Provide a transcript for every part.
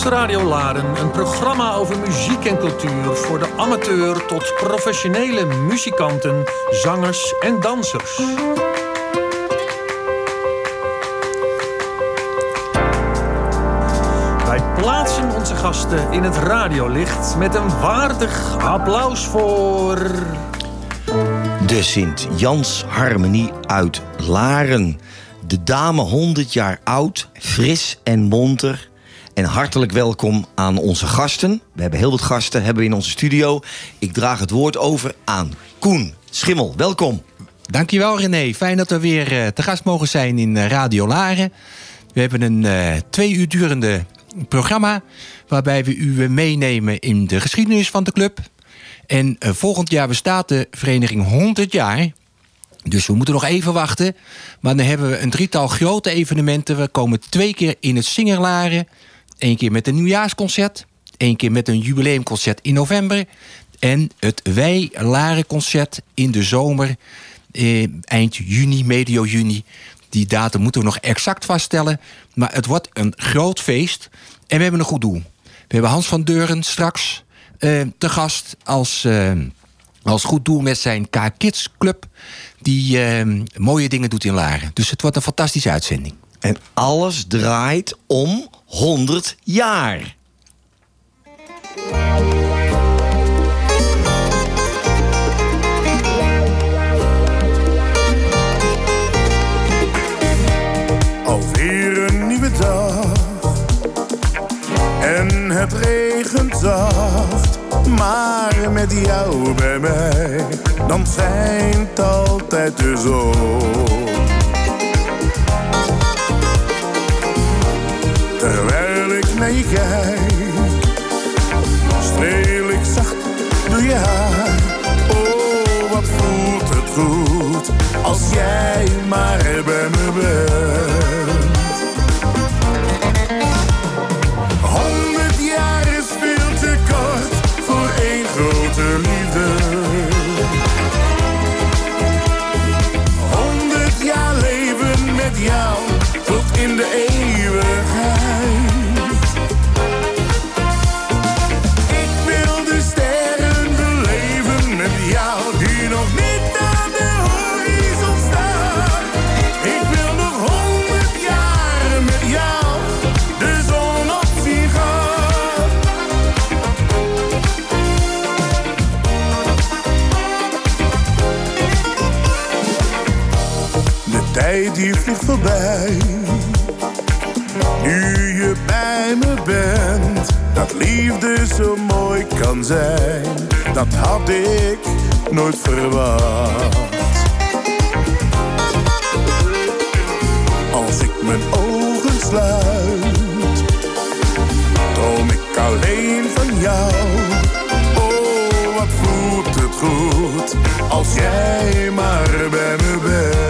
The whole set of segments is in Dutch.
Dorpsradio Laren, een programma over muziek en cultuur voor de amateur tot professionele muzikanten, zangers en dansers. Wij plaatsen onze gasten in het radiolicht met een waardig applaus voor. De Sint-Jans Harmonie uit Laren. De dame 100 jaar oud, fris en monter. En hartelijk welkom aan onze gasten. We hebben heel wat gasten hebben in onze studio. Ik draag het woord over aan Koen Schimmel. Welkom. Dankjewel René. Fijn dat we weer eh, te gast mogen zijn in eh, Radio Laren. We hebben een eh, twee uur durende programma... waarbij we u meenemen in de geschiedenis van de club. En volgend jaar bestaat de vereniging 100 jaar... Dus we moeten nog even wachten. Maar dan hebben we een drietal grote evenementen. We komen twee keer in het Singerlaren. Eén keer met een nieuwjaarsconcert. één keer met een jubileumconcert in november. En het Wij Laren concert in de zomer. Eh, eind juni, medio juni. Die datum moeten we nog exact vaststellen. Maar het wordt een groot feest. En we hebben een goed doel. We hebben Hans van Deuren straks eh, te gast als... eh, als goed doel met zijn K-Kids Club. Die eh, mooie dingen doet in Laren. Dus het wordt een fantastische uitzending. En alles draait om 100 jaar. Alweer een nieuwe dag. En het regent zacht. Maar met jou bij mij, dan schijnt altijd de zon. Kijk, streel ik zacht door je haar. Oh, wat voelt het goed, als jij maar bij me bent. Die voorbij. Nu je bij me bent, dat liefde zo mooi kan zijn, dat had ik nooit verwacht. Als ik mijn ogen sluit, droom ik alleen van jou. Oh, wat voelt het goed, als jij maar bij me bent.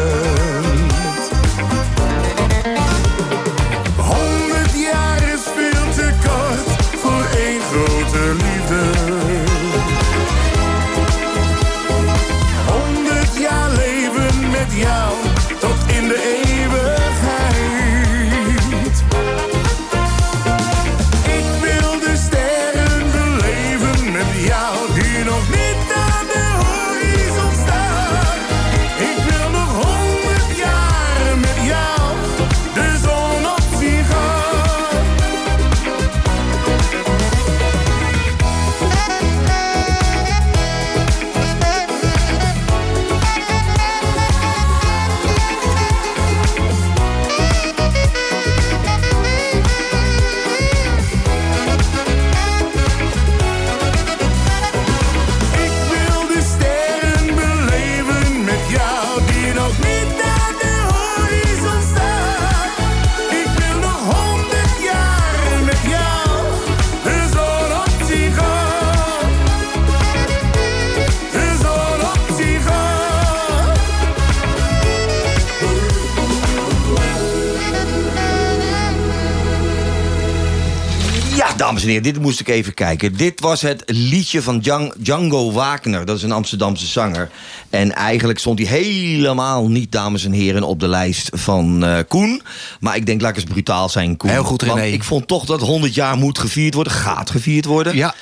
En heren, dit moest ik even kijken. Dit was het liedje van Djan- Django Wagner. Dat is een Amsterdamse zanger. En eigenlijk stond hij helemaal niet, dames en heren, op de lijst van eh, Koen. Maar ik denk, laat ik eens brutaal zijn, Koen. Heel goed, Want René. ik vond toch dat 100 jaar moet gevierd worden. Gaat gevierd worden. Ja.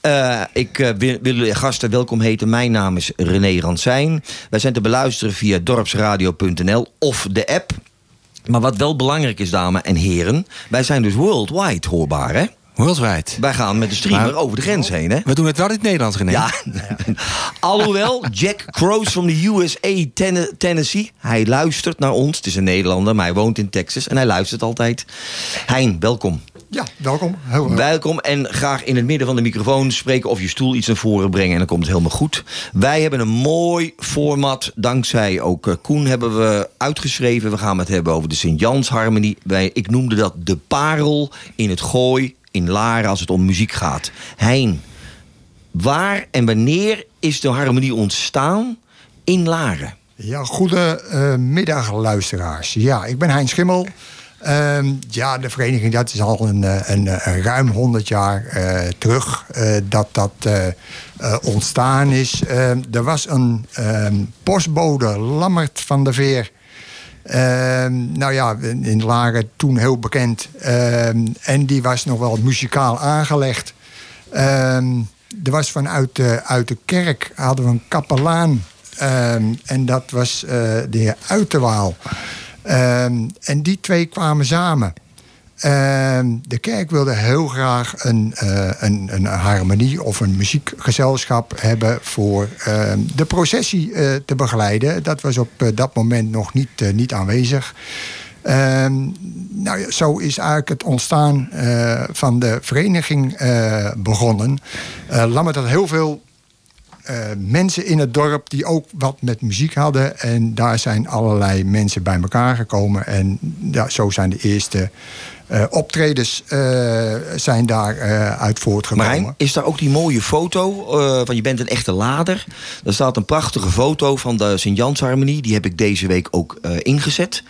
Eh, ik eh, wil, wil jullie gasten welkom heten. Mijn naam is René Ransijn. Wij zijn te beluisteren via dorpsradio.nl of de app. Maar wat wel belangrijk is, dames en heren... wij zijn dus worldwide hoorbaar, hè? Worldwide. Wij gaan met de streamer Maar- over de grens heen, hè? We doen het wel in het Nederlands, René. Ja, alhoewel Jack Crows van de USA Ten- Tennessee... hij luistert naar ons. Het is een Nederlander, maar hij woont in Texas... en hij luistert altijd. Hein, welkom. Ja, welkom. Heel, Welkom en graag in het midden van de microfoon spreken of je stoel iets naar voren brengen en dan komt het helemaal goed. Wij hebben een mooi format, dankzij ook eh, Koen hebben we uitgeschreven. We gaan het hebben over de Sint-Jans-harmonie. Ik noemde dat de parel in het gooi in Laren als het om muziek gaat. Hein, waar en wanneer is de harmonie ontstaan in Laren? Ja, goedemiddag luisteraars. Ja, ik ben Hein Schimmel. Ehm, ja, de vereniging, dat is al een, eh, een, eh, ruim 100 jaar eh, terug eh, dat dat eh, eh, ontstaan is. Ehm, er was een ehm, postbode, Lammert van der Veer. Ehm, nou ja, in Laren toen heel bekend. Ehm, en die was nog wel muzikaal aangelegd. Ehm, er was vanuit de, uit de kerk hadden we een kapelaan. En dat was eh, de heer Uiterwaal. En die twee kwamen samen. Ehm, de kerk wilde heel graag een, eh, een, een harmonie of een muziekgezelschap hebben voor ehm, de processie eh, te begeleiden. Dat was op eh, dat moment nog niet, niet aanwezig. Ehm, nou ja, zo is eigenlijk het ontstaan van de vereniging begonnen. Eh Lammert had heel veel eh, mensen in het dorp die ook wat met muziek hadden. En daar zijn allerlei mensen bij elkaar gekomen. En ja, zo zijn de eerste eh, optredens eh, zijn daar uit voortgekomen. Marijn, is daar ook die mooie foto van je bent een echte lader? Er staat een prachtige foto van de Sint-Jans-harmonie. Die heb ik deze week ook ingezet.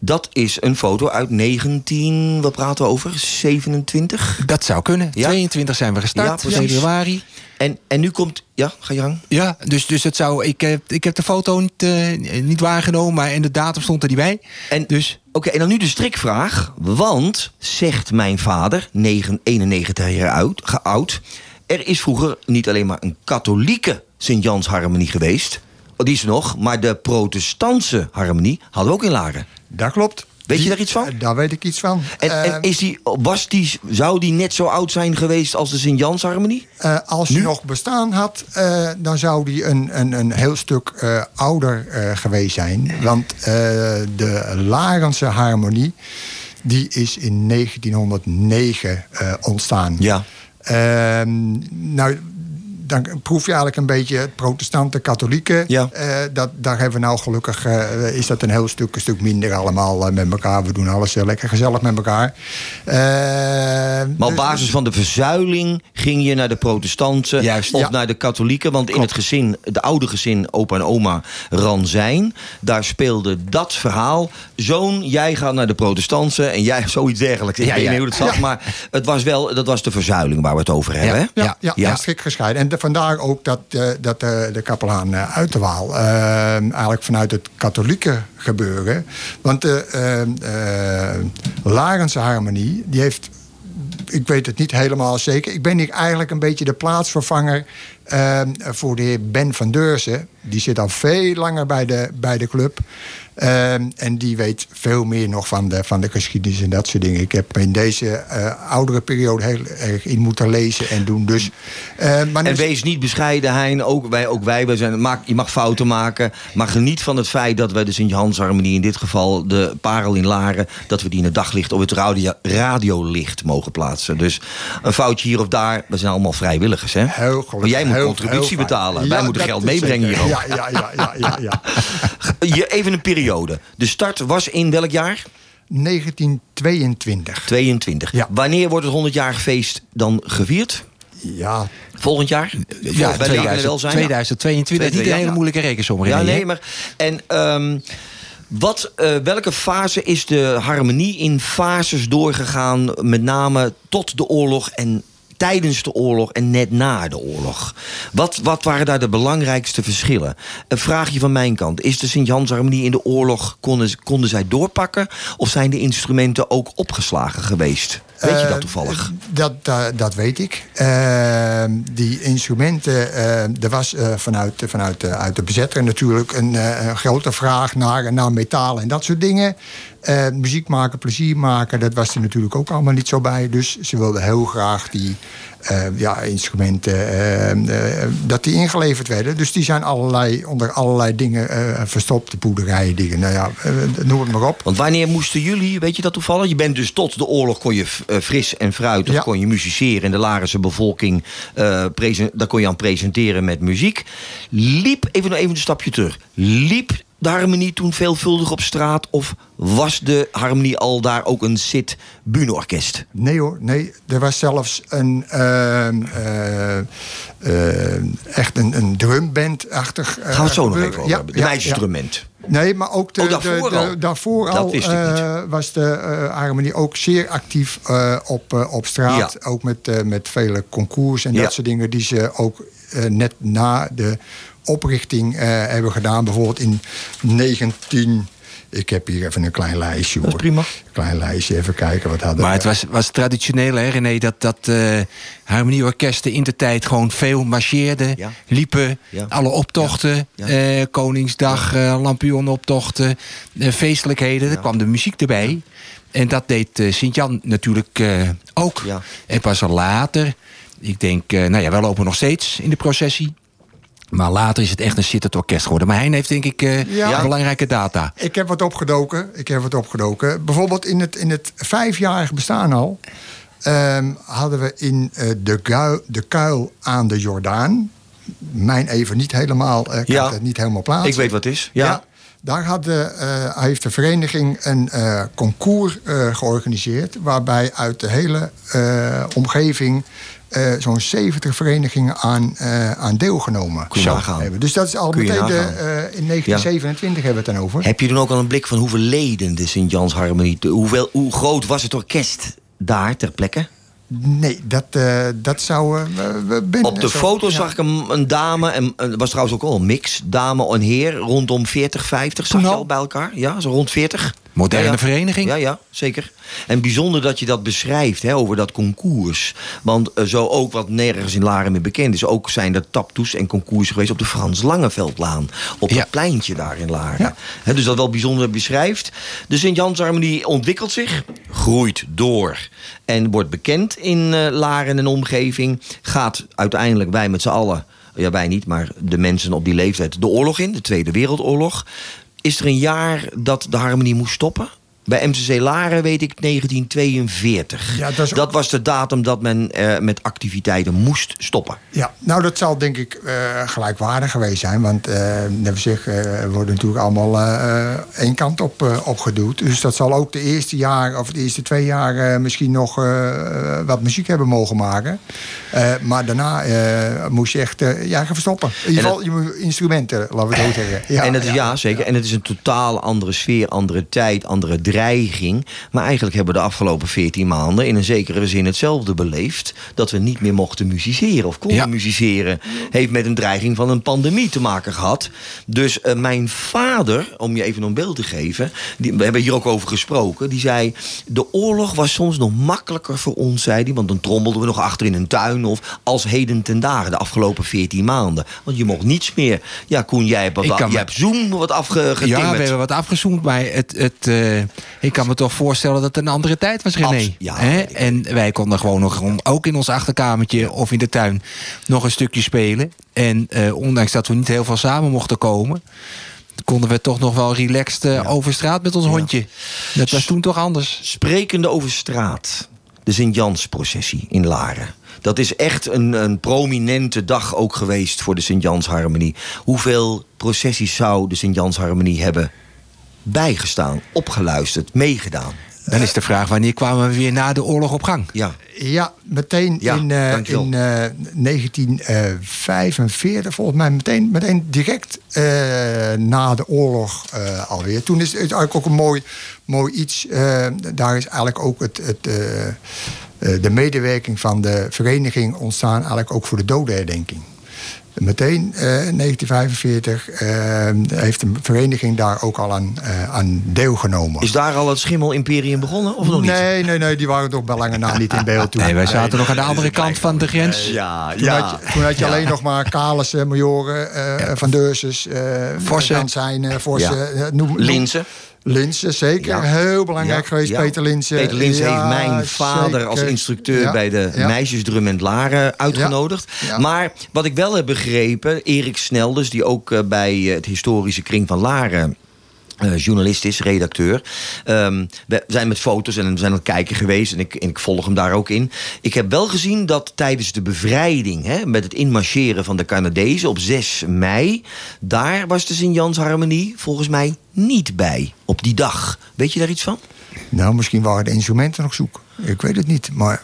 Dat is een foto uit 19, wat praten we over? 27? Dat zou kunnen. Ja. 22 zijn we Ja, gestart, precies. februari. En, en nu komt... Ja, ga je gang. Ja, dus, dus het zou, ik, heb, ik heb de foto niet, eh, niet waargenomen, maar in de datum stond er niet bij. En, Dus Oké, en dan nu de strikvraag. Want, zegt mijn vader, 9, 91 jaar oud, oud... er is vroeger niet alleen maar een katholieke Sint-Jans-harmonie geweest... Oh, die is er nog, maar de protestantse harmonie hadden we ook in Laren. Dat klopt. Weet je Die- daar iets van? Daar weet ik iets van. En, en Eh, is die, was die, zou die net zo oud zijn geweest als de Sint-Jans-harmonie? Eh, als Nu? hij nog bestaan had, eh, dan zou die een, een, een heel stuk eh, ouder geweest zijn. Want de Larense harmonie, die is in 1909 eh, ontstaan. Ja. Ehm, nou, dan proef je eigenlijk een beetje protestanten, katholieken. Ja. Eh, dat, daar hebben we nou gelukkig, eh, is dat een heel stuk, een stuk minder allemaal eh, met elkaar. We doen alles lekker gezellig met elkaar. Maar op dus- basis van de verzuiling ging je naar de protestanten Juist. of Ja. naar de katholieken. Want in het gezin, de oude gezin, opa en oma Ranzijn, daar speelde dat verhaal. Zoon, jij gaat naar de protestanten en jij zoiets dergelijks. Ik Ja, weet niet hoe het zat, maar het was wel, dat was de verzuiling waar we het over hebben. Ja, ja, ja, Ja. strikt gescheiden. En de- vandaar ook dat, eh, dat eh, de kapelaan uh, uit de Waal... eh, eigenlijk vanuit het katholieke gebeuren... want de eh, eh, Larense harmonie, die heeft... Ik weet het niet helemaal zeker. Ik ben hier eigenlijk een beetje de plaatsvervanger... eh, voor de heer Ben van Deurzen. Die zit al veel langer bij de, bij de club. Eh, en die weet veel meer nog van de, van de geschiedenis en dat soort dingen. Ik heb in deze eh, oudere periode heel erg in moeten lezen en doen. Dus, eh, maar En wees niet bescheiden, Hein. Ook wij, ook wij, wij zijn, maak, je mag fouten maken. Maar geniet van het feit dat wij de Sint-Jans-harmonie... in dit geval de parel in Laren... dat we die in het daglicht of het radio, radiolicht mogen plaatsen. Dus een foutje hier of daar. We zijn allemaal vrijwilligers, hè? heel gelukkig, Maar jij moet heel- contributie heel betalen. Wij moeten geld meebrengen hier ook. Ja, ja, ja, ja, ja, ja. Je, even een periode. De start was in welk jaar? 1922. 22. Ja. Wanneer wordt het 100-jarig feest dan gevierd? Ja, Volgend jaar? ja, Wij leren er wel zijn. 2022. Niet een hele Ja. moeilijke rekensom, Ja, nee, maar. En. ehm, Wat, eh, welke fase is de harmonie in fases doorgegaan, met name tot de oorlog en tijdens de oorlog en net na de oorlog? Wat, wat waren daar de belangrijkste verschillen? Een vraagje van mijn kant. Is de Sint-Jans-harmonie in de oorlog, konden, konden zij doorpakken? Of zijn de instrumenten ook opgeslagen geweest? Weet je dat Eh, toevallig? Dat, dat, dat weet ik. Eh, die instrumenten, eh, er was eh, vanuit, vanuit uit de bezetter natuurlijk een, een grote vraag naar, naar metaal en dat soort dingen. Muziek maken, plezier maken, dat was er natuurlijk ook allemaal niet zo bij. Dus ze wilden heel graag die eh, ja, instrumenten, eh, eh, dat die ingeleverd werden. Dus die zijn allerlei, onder allerlei dingen eh, verstopt, de boerderijen, dingen. Nou ja, noem het maar op. Want wanneer moesten jullie, weet je dat toevallig? Je bent dus tot de oorlog kon je fris en fruitig Ja. kon je musiceren in de Larense bevolking. daar kon je aan presenteren met muziek. Liep, even, even een stapje terug. Liep de harmonie toen veelvuldig op straat? Of was de harmonie al daar ook een zit buneorkest? Nee hoor, nee. Er was zelfs een ehm, eh, eh, echt een, een drumband-achtig. eh, Gaan we het zo nog even over Ja. De ja. Nee, maar ook de, Oh, daarvoor de, al? de- daarvoor al was de harmonie ook zeer actief op, op straat. Ja. Ook met, met vele concours en Ja. dat soort dingen die ze ook net na de oprichting eh, hebben gedaan. Bijvoorbeeld in 19... Ik heb hier even een klein lijstje. Dat is hoor. prima. Klein lijstje, even kijken wat hadden Maar het was, was traditioneel, hè, René, dat, dat eh, harmonieorkesten in de tijd gewoon veel marcheerden, Ja. liepen, Ja. alle optochten, Ja. eh, Koningsdag, eh lampionnenoptochten, eh, feestelijkheden, er kwam de muziek erbij. En dat deed eh, Sint-Jan natuurlijk eh, ook. Ja. En pas al later, ik denk, eh, nou ja, wij lopen nog steeds in de processie. Maar later is het echt een zittend orkest geworden. Maar hij heeft denk ik eh, Ja. belangrijke data. Ik heb wat opgedoken. Ik heb wat opgedoken. Bijvoorbeeld in het, in het vijfjarige bestaan al... ehm, hadden we in eh, de, Guil- de kuil aan de Jordaan... mijn even niet helemaal, eh, kan Ja. het niet helemaal plaatsen. Ik weet wat het is. Ja. daar had de, eh, heeft de vereniging een eh, concours eh, georganiseerd... waarbij uit de hele eh, omgeving... eh, zo'n 70 verenigingen aan, eh, aan deelgenomen Kun je hebben. Dus dat is al meteen de, eh, in 1927 hebben we het dan over. Heb je dan ook al een blik van hoeveel leden de Sint-Jans Harmonie... Hoeveel, hoe groot was het orkest daar ter plekke? Nee, dat, dat zou... ben- Op de zo- foto ja. zag ik een, een dame, en er was trouwens ook al een mix, dame en heer, rondom 40, 50, zag je al bij elkaar? Ja, zo rond 40. Moderne Ja, ja. vereniging. Ja, ja, zeker. En bijzonder dat je dat beschrijft hè, over dat concours. Want eh, zo ook wat nergens in Laren meer bekend is... ook zijn er taptoes en concours geweest op de Frans Langeveldlaan. Op Ja. dat pleintje daar in Laren. Hè, dus dat wel bijzonder beschrijft. De Sint-Jansharmonie ontwikkelt zich, groeit door... en wordt bekend in eh, Laren en omgeving. Gaat uiteindelijk wij met z'n allen... ja, wij niet, maar de mensen op die leeftijd... de oorlog in, de Tweede Wereldoorlog. Is er een jaar dat de harmonie moest stoppen? Bij MCC Laren weet ik 1942. Ja, dat is was de datum dat men eh, met activiteiten moest stoppen. Ja, nou dat zal denk ik eh, gelijkwaardig geweest zijn. Want eh net worden natuurlijk allemaal één kant op opgeduwd. Dus dat zal ook de eerste jaar of de eerste twee jaar misschien nog wat muziek hebben mogen maken. Maar daarna moest je echt ja, gaan verstoppen. In ieder geval je instrumenten, laten we het zo zeggen. Ja, en het is, ja, zeker. En het is een totaal andere sfeer, andere tijd, andere dreiging. Maar eigenlijk hebben we de afgelopen 14 maanden in een zekere zin hetzelfde beleefd. Dat we niet meer mochten musiceren of konden Ja. musiceren. Heeft met een dreiging van een pandemie te maken gehad. Dus eh, mijn vader, om je even een beeld te geven. Die, we hebben hier ook over gesproken. Die zei, de oorlog was soms nog makkelijker voor ons, zei hij. Want dan trommelden we nog achter in een tuin. Of als heden ten dagen, de afgelopen 14 maanden. Want je mocht niets meer. Ja, Koen, jij hebt, wat, jij hebt Zoom wat afgetimmerd. Ja, we hebben wat afgezoomd, maar het, het, eh, ik kan me toch voorstellen dat het een andere tijd was, René. Abs- ja, Hè? En wij konden gewoon nog, ook in ons achterkamertje of in de tuin, nog een stukje spelen. En eh, ondanks dat we niet heel veel samen mochten komen, konden we toch nog wel relaxed eh, over straat met ons hondje. Dat was toen toch anders. Sprekende over straat. De Sint-Jans-processie in Laren. Dat is echt een, een prominente dag ook geweest voor de Sint-Jans-harmonie. Hoeveel processies zou de Sint-Jans-harmonie hebben bijgestaan, opgeluisterd, meegedaan? Dan is de vraag, wanneer kwamen we weer na de oorlog op gang? Ja. Ja, meteen Ja, in, eh, dankjewel. in eh, 1945, volgens mij meteen, meteen direct eh, na de oorlog eh, alweer. Toen is het eigenlijk ook een mooi, mooi iets. eh, daar is eigenlijk ook het, het, eh, eh, de medewerking van de vereniging ontstaan, eigenlijk ook voor de dodenherdenking. Meteen eh, in 1945 eh, heeft de vereniging daar ook al aan, eh, aan deelgenomen. Is daar al het schimmel-imperium begonnen of nog niet? Nee, nee, nee, die waren toch bij lange na niet in beeld toen. Nee, wij zaten nog aan de andere kant van de grens. Ja, Toen, had je, toen had je alleen nog maar Kalissen, Majoren, eh, Van Deurses, uh, Vossen. Gansijn, Vossen, Ja. eh, noem, noem- Linzen. Linzen, zeker. Ja. Heel belangrijk Ja, geweest, ja. Peter Linzen. Peter Linzen Ja, heeft mijn vader zeker. als instructeur bij de meisjesdrum in Laren uitgenodigd. Maar wat ik wel heb begrepen, Erik Snelders, die ook eh, bij eh, het historische kring van Laren. Eh, journalist is, redacteur. Ehm, we zijn met foto's en we zijn aan het kijken geweest. En ik, ik volg hem daar ook in. Ik heb wel gezien dat tijdens de bevrijding... Hè, met het inmarcheren van de Canadezen op 6 mei... daar was de Sint-Jans Harmonie volgens mij niet bij. Op die dag. Weet je daar iets van? Nou, misschien waren de instrumenten nog zoek. Ik weet het niet. Maar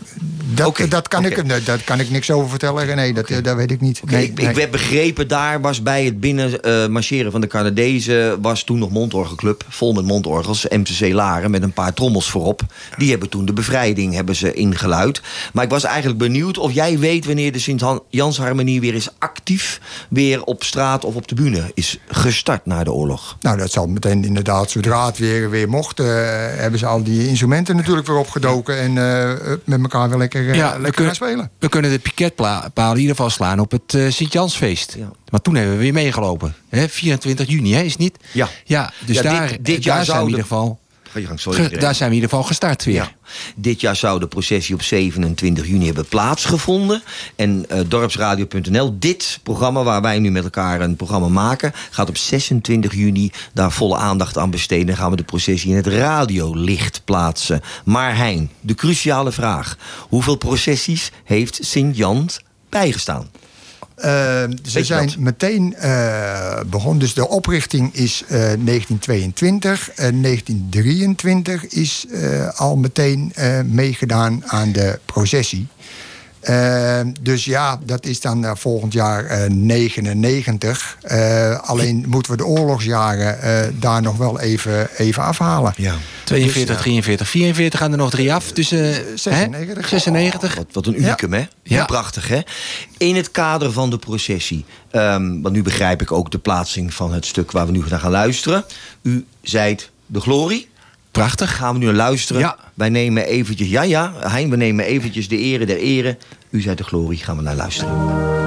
dat, dat, kan, ik, dat kan ik niks over vertellen. Nee, dat, eh, dat weet ik niet. Nee, ik, nee. ik heb begrepen, daar was bij het binnen eh, van de Canadezen... was toen nog mondorgelclub, vol met mondorgels. MCC Laren, met een paar trommels voorop. Die hebben toen de bevrijding hebben ze ingeluid. Maar ik was eigenlijk benieuwd of jij weet... wanneer de Sint-Jansharmonie weer eens actief... weer op straat of op de bühne is gestart na de oorlog. Nou, dat zal meteen inderdaad, zodra het weer, weer mocht... eh, hebben ze al die instrumenten natuurlijk weer opgedoken... en eh, met elkaar weer lekker, eh, Ja, lekker kunnen- gaan spelen. We kunnen de piketpaal in ieder geval slaan op het eh, Sint-Jansfeest. Ja. Maar toen hebben we weer meegelopen. Hè? 24 juni, hè, is het niet? Ja. Ja, dus Ja, dit- daar, dit jaar daar zijn we in de- ieder geval... Ga je gang, sorry, ge- iedereen. daar zijn we in ieder geval gestart weer. Ja. Dit jaar zou de processie op 27 juni hebben plaatsgevonden. En eh, dorpsradio.nl, dit programma waar wij nu met elkaar een programma maken... gaat op 26 juni daar volle aandacht aan besteden. En gaan we de processie in het radiolicht plaatsen. Maar Hein, de cruciale vraag. Hoeveel processies heeft Sint-Jan bijgestaan? Eh, ze zijn dat? meteen eh, begonnen. Dus de oprichting is eh, 1922. En 1923 is eh, al meteen meegedaan aan de processie. Dus ja, dat is dan volgend jaar eh 99. Eh, alleen moeten we de oorlogsjaren daar nog wel even, even afhalen. Ja. 42, 43, 44 gaan er nog drie af. Dus, eh, 96. Hè? 96. Wat, wat een unicum, hè? Ja. Prachtig, hè? In het kader van de processie. ehm, want nu begrijp ik ook de plaatsing van het stuk waar we nu naar gaan luisteren. U zijt de glorie. Prachtig. Gaan we nu naar luisteren. Ja. Wij nemen eventjes... Ja, ja, Hein, we nemen eventjes de ere der ere. U zijt de glorie. Gaan we naar luisteren.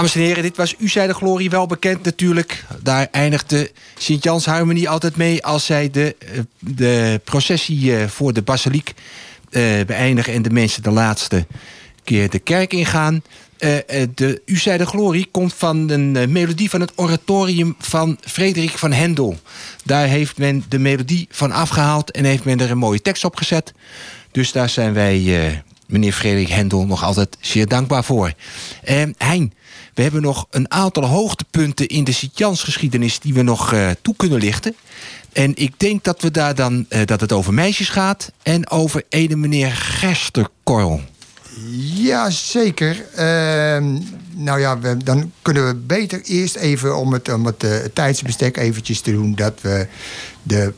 Dames en heren, dit was U zei de glorie wel bekend natuurlijk. Daar eindigde Sint-Jans Harmonie altijd mee... als zij de, eh, de processie eh, voor de basiliek eh, beëindigen... en de mensen de laatste keer de kerk ingaan. De U zei de glorie komt van een melodie van het oratorium van Frederik van Hendel. Daar heeft men de melodie van afgehaald... en heeft men er een mooie tekst op gezet. Dus daar zijn wij... meneer Frederik Hendel nog altijd zeer dankbaar voor. Eh, hein, we hebben nog een aantal hoogtepunten in de Sint-Jans geschiedenis die we nog eh, toe kunnen lichten. En ik denk dat we daar dan eh, dat het over meisjes gaat en over ene meneer Gersterkorrel. Ja, zeker. Ehm, nou ja, dan kunnen we beter eerst even om het, om het eh, tijdsbestek eventjes te doen... dat we de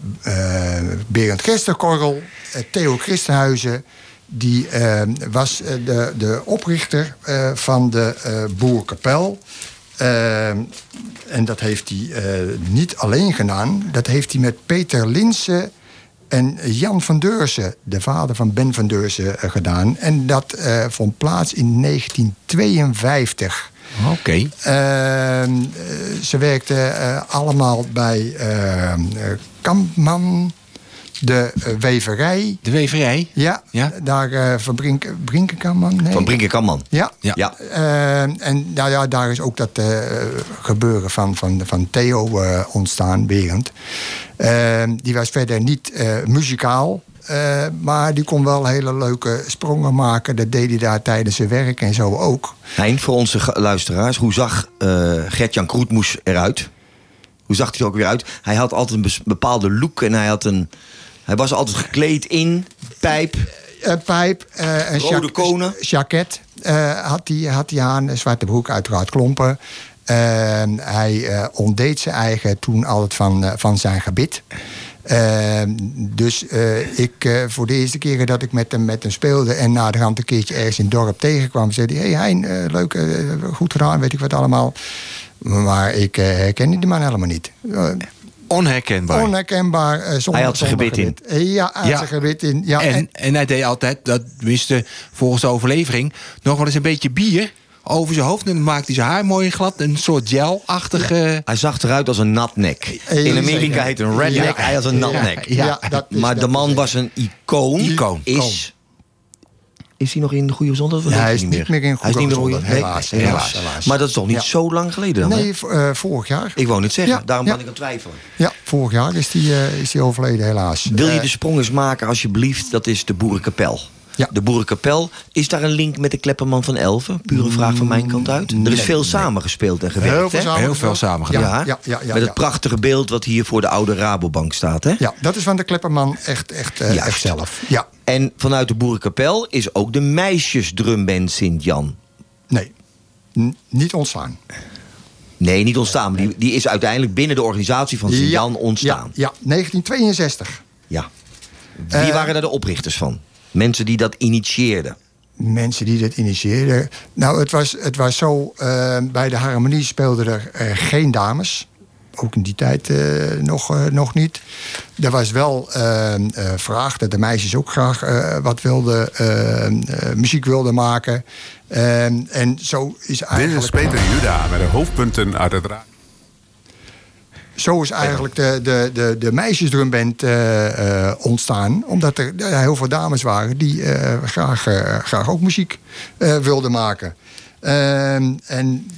Berend Gesterkorrel, eh, Theo Christenhuizen... die eh, was eh, de, de oprichter eh, van de eh Boerkapel... Ehm, en dat heeft hij niet alleen gedaan. Dat heeft hij met Peter Linsen en Jan van Deursen, de vader van Ben van Deursen, gedaan. En dat vond plaats in 1952. Oké. Ehm, eh, ze werkten allemaal bij ehm, Kampman, de eh, weverij. De weverij. Ja, Ja. daar eh, van Brink, Brinkenkamman. Nee. Van Brinkenkamman. Ja. Ja. Ja. Eh, en nou ja, daar is ook dat eh, gebeuren van, van, van Theo eh, ontstaan, Berend. Die was verder niet eh, muzikaal. eh, maar die kon wel hele leuke sprongen maken. Dat deed hij daar tijdens zijn werk en zo ook. Hein, voor onze luisteraars, hoe zag eh Gert-Jan Kroetmoes eruit? Hoe zag hij er ook weer uit? Hij had altijd een bepaalde look en hij, had een, hij was altijd gekleed in pijp. Een pijp, eh, een Rode jak- konen. jacket eh, had hij had hij aan. Een zwarte broek, uiteraard klompen. Eh, hij eh, ontdeed zijn eigen toen altijd van, eh, van zijn gebit. Eh, dus eh, ik, eh, voor de eerste keren dat ik met hem, met hem speelde... en na de hand een keertje ergens in het dorp tegenkwam... zei hij, hey Hein, eh, leuk, eh, goed gedaan, weet ik wat allemaal. Maar ik eh, herkende die man helemaal niet. Onherkenbaar. onherkenbaar. eh, zonder, Hij had zijn gebit in. Ja, hij had zijn gebit in. Ja, en, en hij deed altijd, dat tenminste volgens de overlevering, nog wel eens een beetje bier over zijn hoofd. En dan maakte hij zijn haar mooi glad. Een soort gel-achtige. Hij zag eruit als een natnek. In Amerika heet een redneck, Ja. hij als een natnek. Ja, ja, dat is- maar de man was een icoon. Icoon. Is, is hij nog in de goede gezondheid? leeft hij is niet meer in Hij is goede niet meer in goede- gezondheid, nee, helaas, nee, helaas, helaas. Maar dat is toch niet Ja. zo lang geleden dan? Nee, eh, vorig jaar. Ik wou niet zeggen, Ja, daarom ja. ben ik aan het twijfelen. Ja, vorig jaar is die, eh, is die overleden, helaas. Wil je Eh, de sprong eens maken, alsjeblieft? Dat is de Boerenkapel. Ja. De Boerenkapel. Is daar een link met de Klepperman van Elven? Pure vraag van mijn kant uit. Er is veel samengespeeld en gewerkt, heel veel hè? samen Heel veel samen Ja, gedaan. ja, ja, ja, Met ja. het prachtige beeld wat hier voor de oude Rabobank staat, hè? Ja, dat is van de Klepperman echt, echt, eh, echt zelf. Ja, En vanuit de Boerenkapel is ook de meisjesdrumband Sint-Jan. nee. N- niet ontstaan. Nee, niet ontstaan. Die, die is uiteindelijk binnen de organisatie van Sint-Jan Ja, ontstaan. Ja, ja, 1962. Ja. Wie Eh, waren daar de oprichters van? Mensen die dat initieerden. Mensen die dit initieerden. Nou, het was, het was zo, eh, bij de harmonie speelden er eh, geen dames. Ook in die tijd eh, nog, eh, nog niet. Er was wel eh, vraag dat de meisjes ook graag wat wilden, muziek wilden maken. En zo is Dit is eigenlijk... Peter Juda met de hoofdpunten uit het raad. Zo is eigenlijk de, de, de, de meisjesdrumband ontstaan. Omdat er heel veel dames waren die graag, graag ook muziek wilden maken. Ehm, en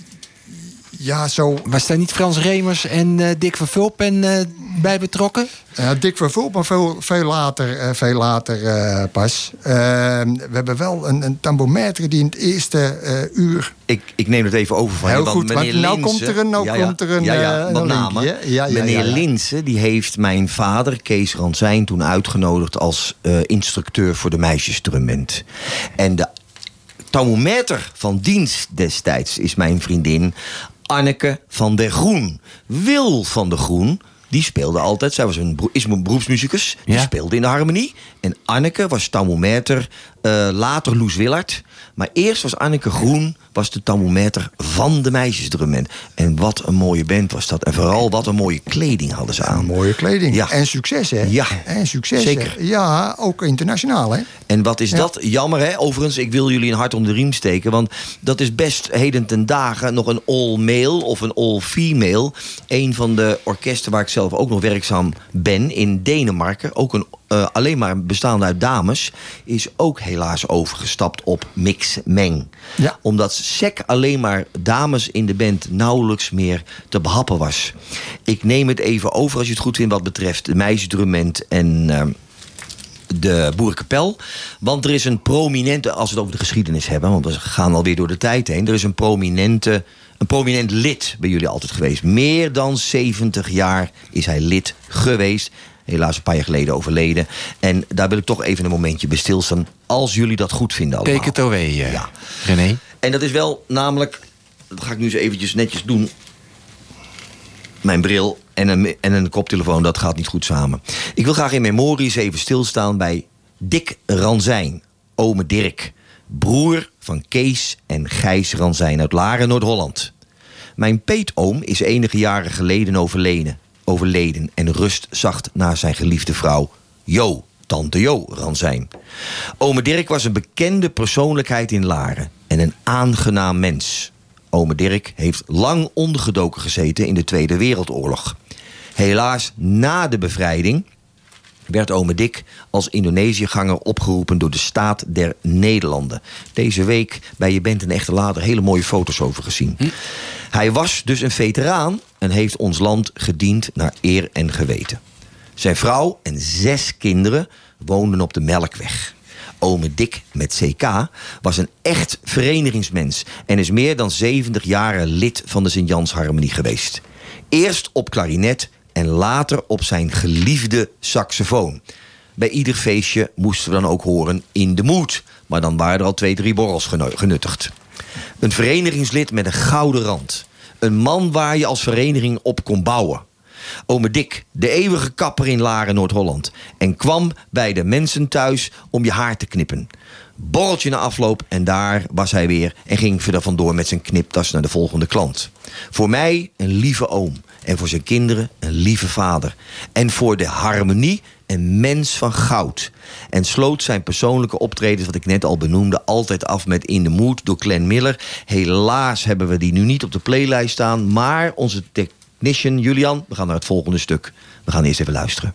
ja, zo. Was daar niet Frans Remers en eh, Dick van Vulpen eh, bij betrokken? Uh, Dick van Vulp, maar veel, veel later, eh, veel later eh, pas. Ehm, we hebben wel een, een tambourmetre die in het eerste eh, uur. Ik, ik neem het even over van Heel je. want goed, want meneer nou Linsen- komt er een- nou komt er een, ja, ja, namen. linkje? Ja, ja, meneer ja, ja. Linsen die heeft mijn vader, Kees Ransijn, toen uitgenodigd als eh, instructeur voor de meisjesdrumband. En de thermometer van dienst destijds is mijn vriendin Anneke van der Groen. Wil van der Groen, die speelde altijd. Zij was een, is een beroepsmuzikus. Die Ja. speelde in de harmonie. En Anneke was thermometer Eh, later Loes Willard. Maar eerst was Anneke Groen was de thermometer van de meisjesdrummen. En wat een mooie band was dat. En vooral wat een mooie kleding hadden ze aan. Mooie kleding. Ja. En succes, hè? Ja. En succes. hè? Zeker. Ja, ook internationaal, hè? En wat is Ja. dat jammer, hè? Overigens, ik wil jullie een hart om de riem steken. Want dat is best heden ten dagen nog een all-male of een all-female. Een van de orkesten waar ik zelf ook nog werkzaam ben in Denemarken. Ook een eh, alleen maar bestaande uit dames. Is ook helaas overgestapt op mix-meng. Ja. Omdat SEC alleen maar dames in de band nauwelijks meer te behappen was. Ik neem het even over als je het goed vindt wat betreft de meisjesdrument en... ehm, de Boerenkapel. Want er is een prominente, als we het over de geschiedenis hebben, want we gaan alweer door de tijd heen. Er is een prominente, een prominent lid bij jullie altijd geweest. Meer dan 70 jaar is hij lid geweest. Helaas een paar jaar geleden overleden. En daar wil ik toch even een momentje bij stilstaan. Als jullie dat goed vinden allemaal. Take it away, eh, Ja. René. En dat is wel namelijk, dat ga ik nu eens eventjes netjes doen. Mijn bril en een, en een koptelefoon, dat gaat niet goed samen. Ik wil graag in memorie eens even stilstaan bij Dick Ranzijn, ome Dirk. Broer van Kees en Gijs Ranzijn uit Laren, Noord-Holland. Mijn peetoom is enige jaren geleden overleden, overleden en rust zacht naar zijn geliefde vrouw Jo, tante Jo Ranzijn. Ome Dirk was een bekende persoonlijkheid in Laren en een aangenaam mens. Ome Dirk heeft lang ondergedoken gezeten in de Tweede Wereldoorlog. Helaas na de bevrijding werd ome Dick als Indonesiëganger opgeroepen door de staat der Nederlanden. Deze week bij Je bent een echte later hele mooie foto's over gezien. Hij was dus een veteraan en heeft ons land gediend naar eer en geweten. Zijn vrouw en zes kinderen woonden op de Melkweg. Ome Dick met CK was een echt verenigingsmens en is meer dan 70 jaren lid van de Sint-Jans Harmonie geweest. Eerst op klarinet en later op zijn geliefde saxofoon. Bij ieder feestje moesten we dan ook horen in de moed. Maar dan waren er al twee, drie borrels genu- genuttigd. Een verenigingslid met een gouden rand. Een man waar je als vereniging op kon bouwen. Ome Dick, de eeuwige kapper in Laren, Noord-Holland. En kwam bij de mensen thuis om je haar te knippen. Borreltje na afloop en daar was hij weer... en ging verder vandoor met zijn kniptas naar de volgende klant. Voor mij een lieve oom. En voor zijn kinderen een lieve vader. En voor de harmonie een mens van goud. En sloot zijn persoonlijke optredens, wat ik net al benoemde, altijd af met In the Mood door Glenn Miller. Helaas hebben we die nu niet op de playlijst staan. Maar onze technician Julian, we gaan naar het volgende stuk. We gaan eerst even luisteren.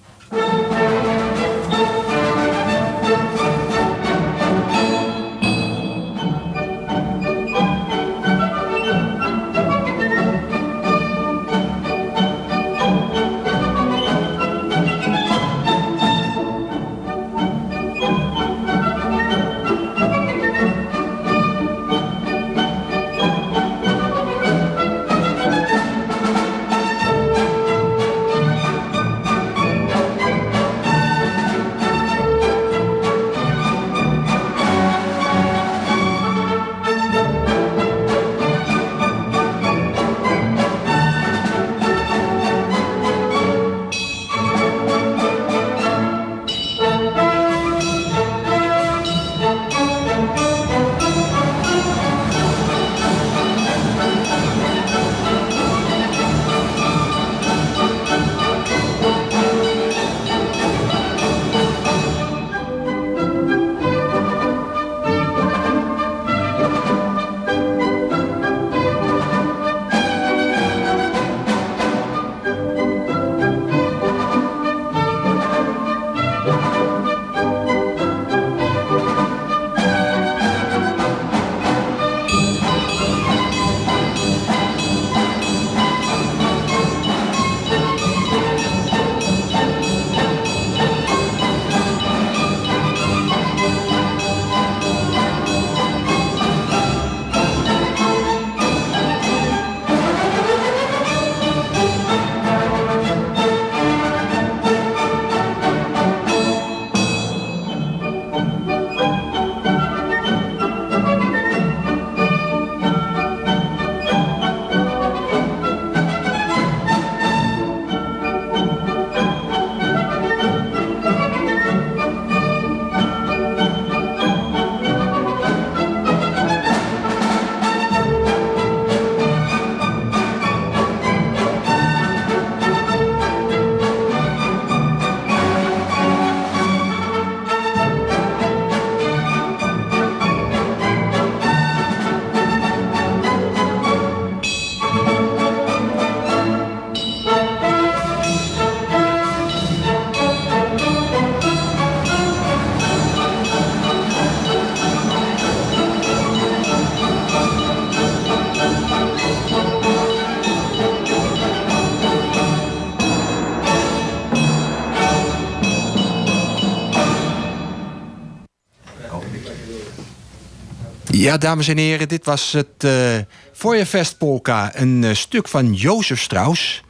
Ja, dames en heren, dit was het uh, Feuerfest Polka. Een uh, stuk van Jozef Strauss.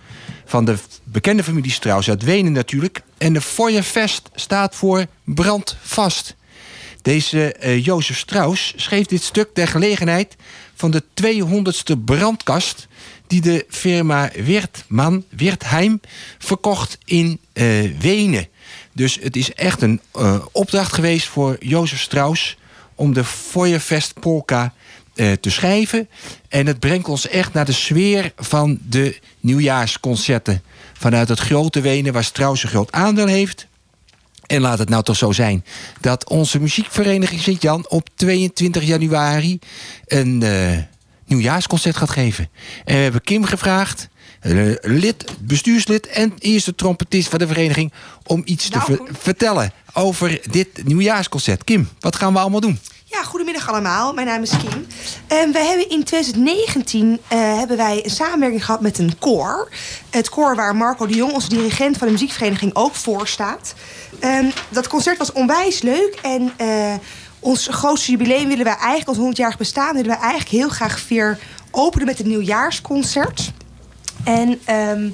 Van de bekende familie Strauss uit Wenen natuurlijk. En de Feuerfest staat voor brandvast. Deze uh, Jozef Strauss schreef dit stuk ter gelegenheid van de 200ste brandkast die de firma Wirtman, Wirtheim, verkocht in Wenen. Dus het is echt een opdracht geweest voor Jozef Strauss om de Feuerfest Polka uh, te schrijven. En het brengt ons echt naar de sfeer van de nieuwjaarsconcerten. Vanuit het grote Wenen, waar Strauss een groot aandeel heeft. En laat het nou toch zo zijn dat onze muziekvereniging Sint-Jan op 22 januari een uh, nieuwjaarsconcert gaat geven. En we hebben Kim gevraagd, lid, bestuurslid en eerste trompetist van de vereniging, om iets Nou, te ver- vertellen over dit nieuwjaarsconcert. Kim, wat gaan we allemaal doen? Ja, goedemiddag allemaal. Mijn naam is Kim. En wij hebben in 2019 eh, hebben wij een samenwerking gehad met een koor. Het koor waar Marco de Jong, onze dirigent van de muziekvereniging, ook voor staat. Ehm, dat concert was onwijs leuk. En eh, ons grootste jubileum willen wij eigenlijk, ons 100-jarig bestaan, willen wij eigenlijk heel graag weer openen met een nieuwjaarsconcert. En ehm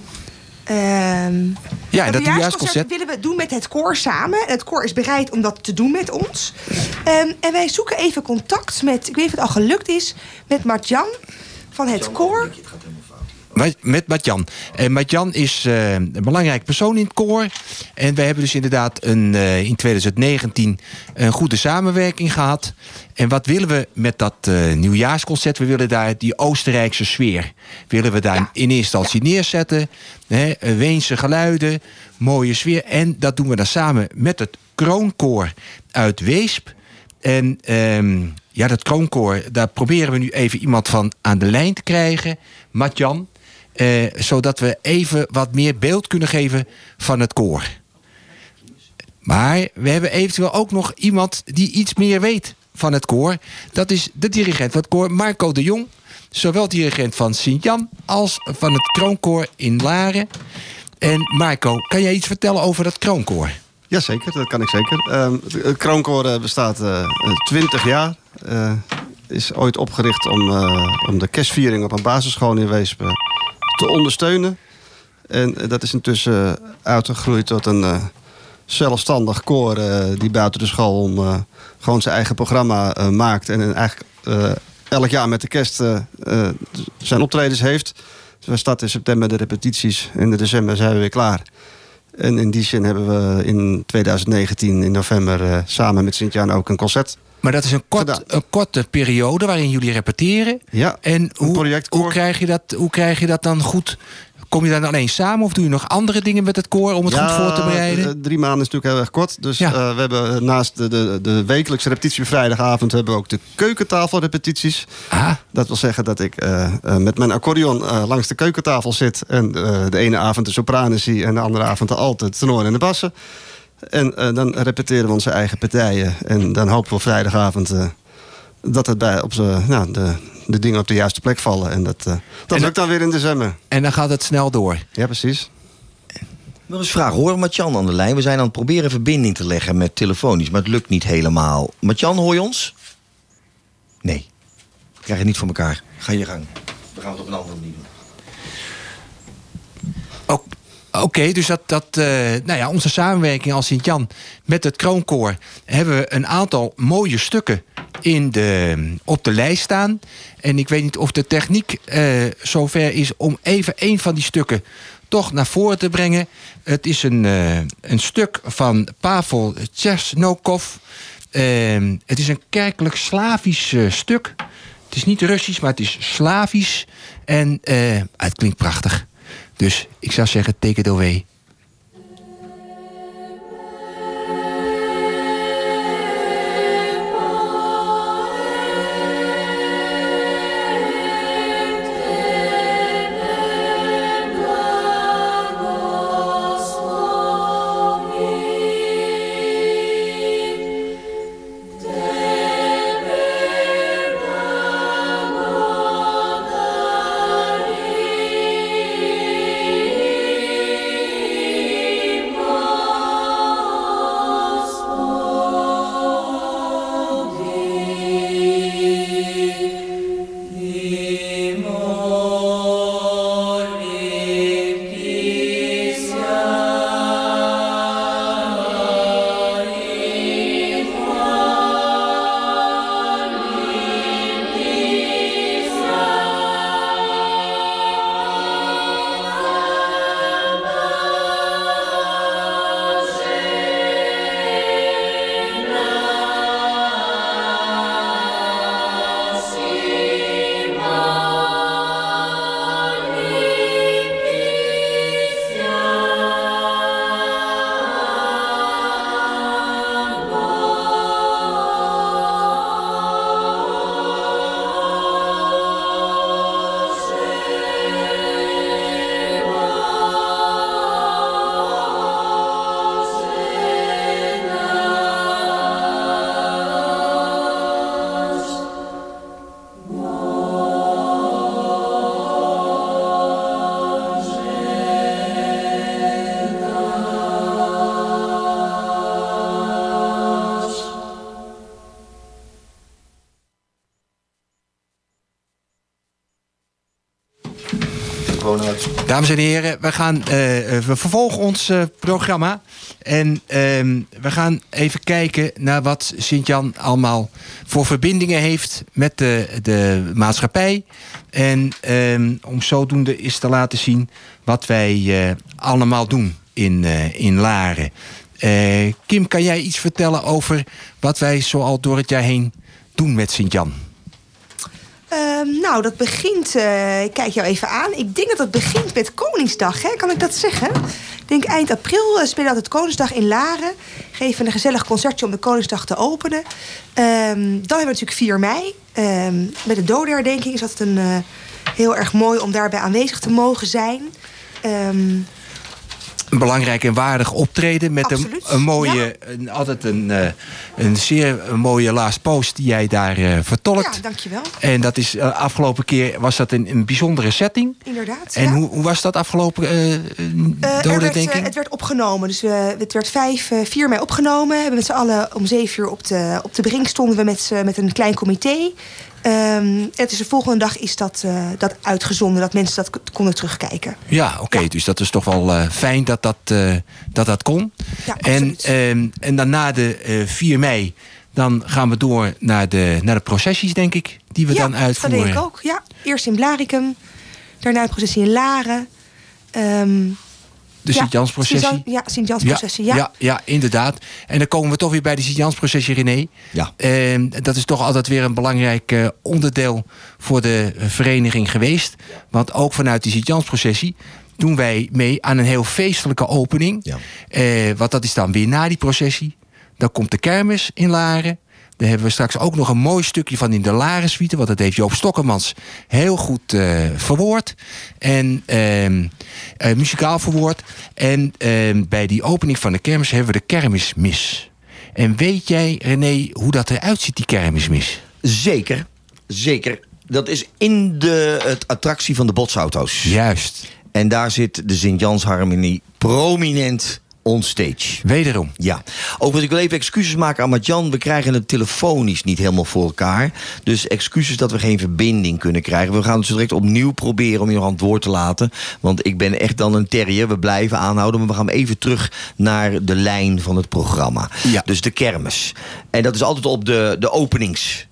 ehm Ja, en dat nieuwjaarsconcert nieuwjaarsconcert. willen we doen met het koor samen. Het koor is bereid om dat te doen met ons. Ehm, en wij zoeken even contact met, ik weet niet of het al gelukt is, met Martjan van het koor. Met- Matjan. En Matjan is eh, een belangrijk persoon in het koor. En we hebben dus inderdaad een, eh, in 2019 een goede samenwerking gehad. En wat willen we met dat eh, nieuwjaarsconcert? We willen daar die Oostenrijkse sfeer. Willen we daar in eerste instantie neerzetten. Hè, Weense geluiden, mooie sfeer. En dat doen we dan samen met het kroonkoor uit Weesp. En ehm, ja, dat kroonkoor, daar proberen we nu even iemand van aan de lijn te krijgen. Matjan. Eh, zodat we even wat meer beeld kunnen geven van het koor. Maar we hebben eventueel ook nog iemand die iets meer weet van het koor. Dat is de dirigent van het koor, Marco de Jong. Zowel dirigent van Sint-Jan als van het kroonkoor in Laren. En Marco, kan jij iets vertellen over dat kroonkoor? Jazeker, dat kan ik zeker. Ehm, het- Kroonkoor eh, bestaat eh, eh, 20 jaar. Eh, is ooit opgericht om, om de kerstviering op een basisschool in Weesp te ondersteunen. En eh, dat is intussen uitgegroeid tot een eh, zelfstandig koor... eh, die buiten de school om, eh, gewoon zijn eigen programma eh, maakt. En eigenlijk eh, elk jaar met de kerst eh, eh, zijn optredens heeft. Dus we starten in september de repetities. En in december zijn we weer klaar. En in die zin hebben we in 2019 in november eh, samen met Sint-Jan ook een concert. Maar dat is een, kort, een korte periode waarin jullie repeteren. Ja, En hoe, hoe, krijg je dat, hoe krijg je dat dan goed? Kom je dan alleen samen of doe je nog andere dingen met het koor om het goed voor te bereiden? eh, drie maanden is natuurlijk heel erg kort. Dus Ja. eh, we hebben naast de, de, de wekelijkse repetitie op vrijdagavond... hebben we ook de keukentafelrepetities. ah, Dat wil zeggen dat ik eh, eh, met mijn accordeon eh, langs de keukentafel zit... en eh, de ene avond de sopranen zie en de andere avond de alten, de tenoren en de bassen. En eh, dan repeteren we onze eigen partijen. En dan hopen we vrijdagavond eh, dat het bij op z'n- nou, de, de dingen op de juiste plek vallen. En dat, eh, dat En lukt dan weer in december. en dan gaat het snel door. Ja, precies. Ik wil eens vragen, hoor Matjan aan de lijn? We zijn aan het proberen verbinding te leggen met telefonisch, maar het lukt niet helemaal. Matjan, hoor je ons? Nee. We krijgen het niet voor elkaar. Ga je gang. We gaan het op een andere manier doen. Ook- Oké, dus dat, dat eh, nou ja, onze samenwerking als Sint-Jan met het Kroonkoor hebben we een aantal mooie stukken in de, op de lijst staan. En ik weet niet of de techniek eh, zover is om even een van die stukken toch naar voren te brengen. Het is een, eh, een stuk van Pavel Tchernokov. Eh, het is een kerkelijk Slavisch stuk. Het is niet Russisch, maar het is Slavisch. En het klinkt prachtig. Dus ik zou zeggen, take it away. Dames en heren, we, gaan, eh, we vervolgen ons eh, programma. En ehm, we gaan even kijken naar wat Sint-Jan allemaal voor verbindingen heeft met de, de maatschappij. En ehm, om zodoende is te laten zien wat wij eh, allemaal doen in, eh, in Laren. Eh, Kim, kan jij iets vertellen over wat wij zoal door het jaar heen doen met Sint-Jan? Ehm, nou, dat begint... eh, ik kijk jou even aan. Ik denk dat het begint met Koningsdag, hè? kan ik dat zeggen? Ik denk eind april uh, spelen we altijd Koningsdag in Laren. Geven een gezellig concertje om de Koningsdag te openen. Ehm, dan hebben we natuurlijk 4 mei. Ehm, met de dodenherdenking is dat een, eh, heel erg mooi om daarbij aanwezig te mogen zijn. Een belangrijk en waardig optreden met een, Absoluut, een mooie, een, altijd een, eh, een zeer mooie last post die jij daar eh, vertolkt. ja, dankjewel. En dat is uh, afgelopen keer was dat in een bijzondere setting. Inderdaad. En ja. hoe, hoe was dat afgelopen uh, Eh, dode werd, denk eh, het werd opgenomen. Dus we, het werd 5, 4 mei opgenomen. We hebben met z'n allen om 7 uur op de, op de brink stonden we met, met een klein comité. Ehm, het is de volgende dag is dat, eh, dat uitgezonden, dat mensen dat konden terugkijken. Ja, oké. Dus dat is toch wel eh, fijn dat dat, eh, dat dat kon. Ja, en, ehm, en dan na de eh 4 mei, dan gaan we door naar de, naar de processies, denk ik, die we ja, dan uitvoeren. dat denk ik ook. Ja. Eerst in Blaricum, daarna een processie in Laren. Ehm, De ja, Sint-Jans-processie. Sint-Jan- Ja, Sint-Jans-processie, ja. ja, ja, inderdaad. En dan komen we toch weer bij de Sint-Jans-processie, René. Ja. En dat is toch altijd weer een belangrijk eh, onderdeel voor de vereniging geweest. Want ook vanuit die Sint-Jans-processie doen wij mee aan een heel feestelijke opening. Ja. Eh, want dat is dan weer na die processie. Dan komt de kermis in Laren. Daar hebben we straks ook nog een mooi stukje van in de Larensuite. Want dat heeft Joop Stokkemans heel goed eh, verwoord. En ehm, eh, muzikaal verwoord. En ehm, bij die opening van de kermis hebben we de kermismis. En weet jij, René, hoe dat eruit ziet, die kermismis? Zeker, zeker. Dat is in de het attractie van de botsauto's. Juist. En daar zit de Sint-Jans Harmonie prominent onstage. Wederom. Ja. Overigens, ik wil even excuses maken aan Matjan. We krijgen het telefonisch niet helemaal voor elkaar. Dus excuses dat we geen verbinding kunnen krijgen. We gaan het zo direct opnieuw proberen om je nog aan het woord te laten. Want ik ben echt dan een terrier. We blijven aanhouden. Maar we gaan even terug naar de lijn van het programma. Ja. Dus de kermis. En dat is altijd op de, de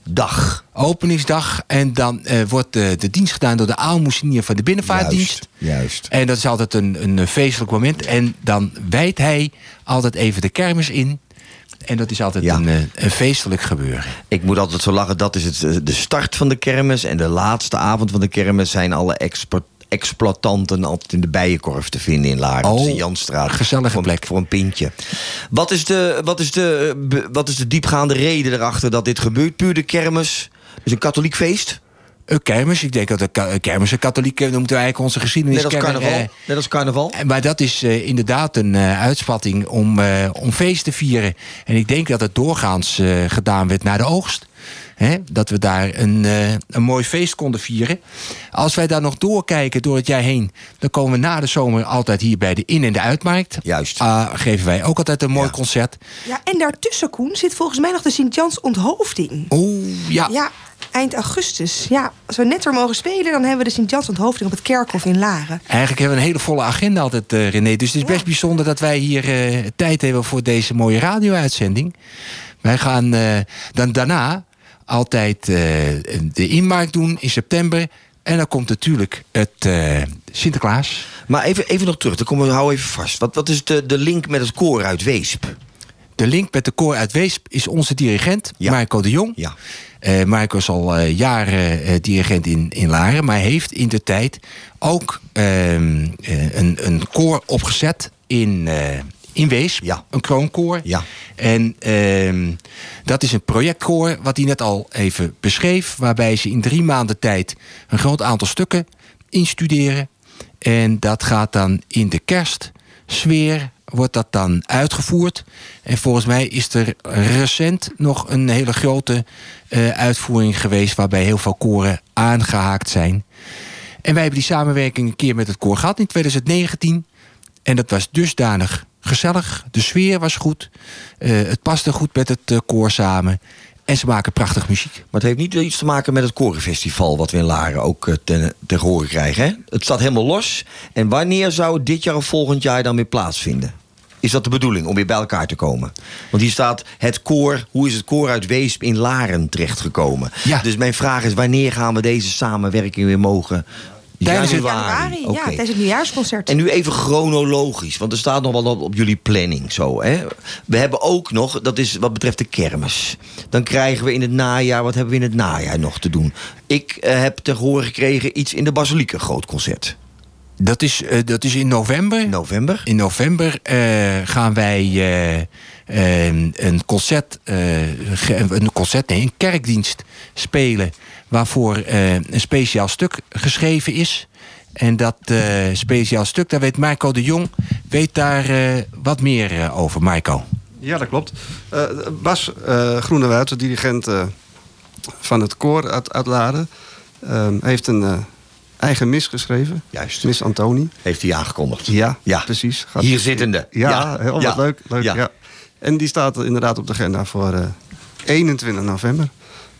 openingsdag. Openingsdag. En dan eh, wordt de, de dienst gedaan door de aalmoezenier van de binnenvaartdienst. Juist, juist. En dat is altijd een, een feestelijk moment. En dan wijdt hij altijd even de kermis in. En dat is altijd Ja. een, eh, een feestelijk gebeuren. Ik moet altijd zo lachen, dat is het, eh, de start van de kermis. En de laatste avond van de kermis zijn alle export, exploitanten altijd in de bijenkorf te vinden in Laren. Oh, op de Sint-Janstraat. gezellige voor, plek. Voor een pintje. Wat is, de, wat, is de, eh, wat is de diepgaande reden erachter dat dit gebeurt? Puur de kermis? is een katholiek feest? Een kermis, ik denk dat de kermis een katholieke noemt wij eigenlijk onze geschiedenis. Net als carnaval? eh, Net als carnaval? En- Maar dat is eh, inderdaad een eh, uitspatting om, eh, om feest te vieren. En ik denk dat het doorgaans eh, gedaan werd na de oogst. Hè, dat we daar een, eh, een mooi feest konden vieren. Als wij daar nog doorkijken door het jaar heen... dan komen we na de zomer altijd hier bij de In- en de Uitmarkt. Juist. Ah, geven wij ook altijd een mooi Ja. concert. Ja, en daartussen, Koen, zit volgens mij nog de Sint-Jans onthoofding. Oeh, ja. Ja, eind augustus. Ja, als we net er mogen spelen, dan hebben we de Sint-Jans onthoofding op het kerkhof in Laren. Eigenlijk hebben we een hele volle agenda altijd, eh, René. Dus het is best bijzonder dat wij hier eh, tijd hebben voor deze mooie radio-uitzending. Wij gaan eh, dan daarna altijd eh, de inmarkt doen in september. En dan komt natuurlijk het eh, Sinterklaas. Maar even, even nog terug, dan komen we, hou even vast. Wat, wat is de, de link met het koor uit Weesp? De link met de koor uit Weesp is onze dirigent, Ja. Marco de Jong. Ja. Eh, Marco is al jaren dirigent in, in Laren, maar heeft in de tijd ook ehm, eh, een, een koor opgezet in, in Weesp. Ja. Een kroonkoor. Ja. En ehm, dat is een projectkoor wat hij net al even beschreef, waarbij ze in drie maanden tijd een groot aantal stukken instuderen. En dat gaat dan in de kerstsfeer, wordt dat dan uitgevoerd. En volgens mij is er recent nog een hele grote eh, uitvoering geweest... waarbij heel veel koren aangehaakt zijn. En wij hebben die samenwerking een keer met het koor gehad in 2019. En dat was dusdanig gezellig. De sfeer was goed. Eh, het paste goed met het eh, koor samen. En ze maken prachtig muziek. Maar het heeft niet iets te maken met het Korenfestival... wat we in Laren ook eh, ten, ten horen krijgen. Hè? Het staat helemaal los. En wanneer zou het dit jaar of volgend jaar dan weer plaatsvinden? Is dat de bedoeling, om weer bij elkaar te komen? Want hier staat het koor... Hoe is het koor uit Weesp in Laren terechtgekomen? Ja. Dus mijn vraag is, wanneer gaan we deze samenwerking weer mogen... Tijdens het- Januari, ja, tijdens het nieuwjaarsconcert. En nu even chronologisch, want er staat nog wel op, op jullie planning zo. Hè? We hebben ook nog, dat is wat betreft de kermis. Dan krijgen we in het najaar, wat hebben we in het najaar nog te doen? Ik eh, heb te horen gekregen iets in de Basiliek, een groot concert. Dat is, eh, dat is in november. November. In november eh, gaan wij een concert, eh, ge- een concert, nee, een kerkdienst spelen. Waarvoor eh, een speciaal stuk geschreven is. En dat eh, speciaal stuk, daar weet Marco de Jong weet daar eh, wat meer eh, over. Marco. Ja, dat klopt. Eh, Bas eh Groenewoud, de dirigent eh, van het koor uit, uit Laren... ehm, heeft een eh, eigen mis geschreven. Juist. Miss Antoni. Heeft hij aangekondigd. Ja, Ja. precies. Gaat- Hier zittende. Ja, heel wat Ja. leuk. leuk Ja. ja. En die staat inderdaad op de agenda voor eh, 21 november.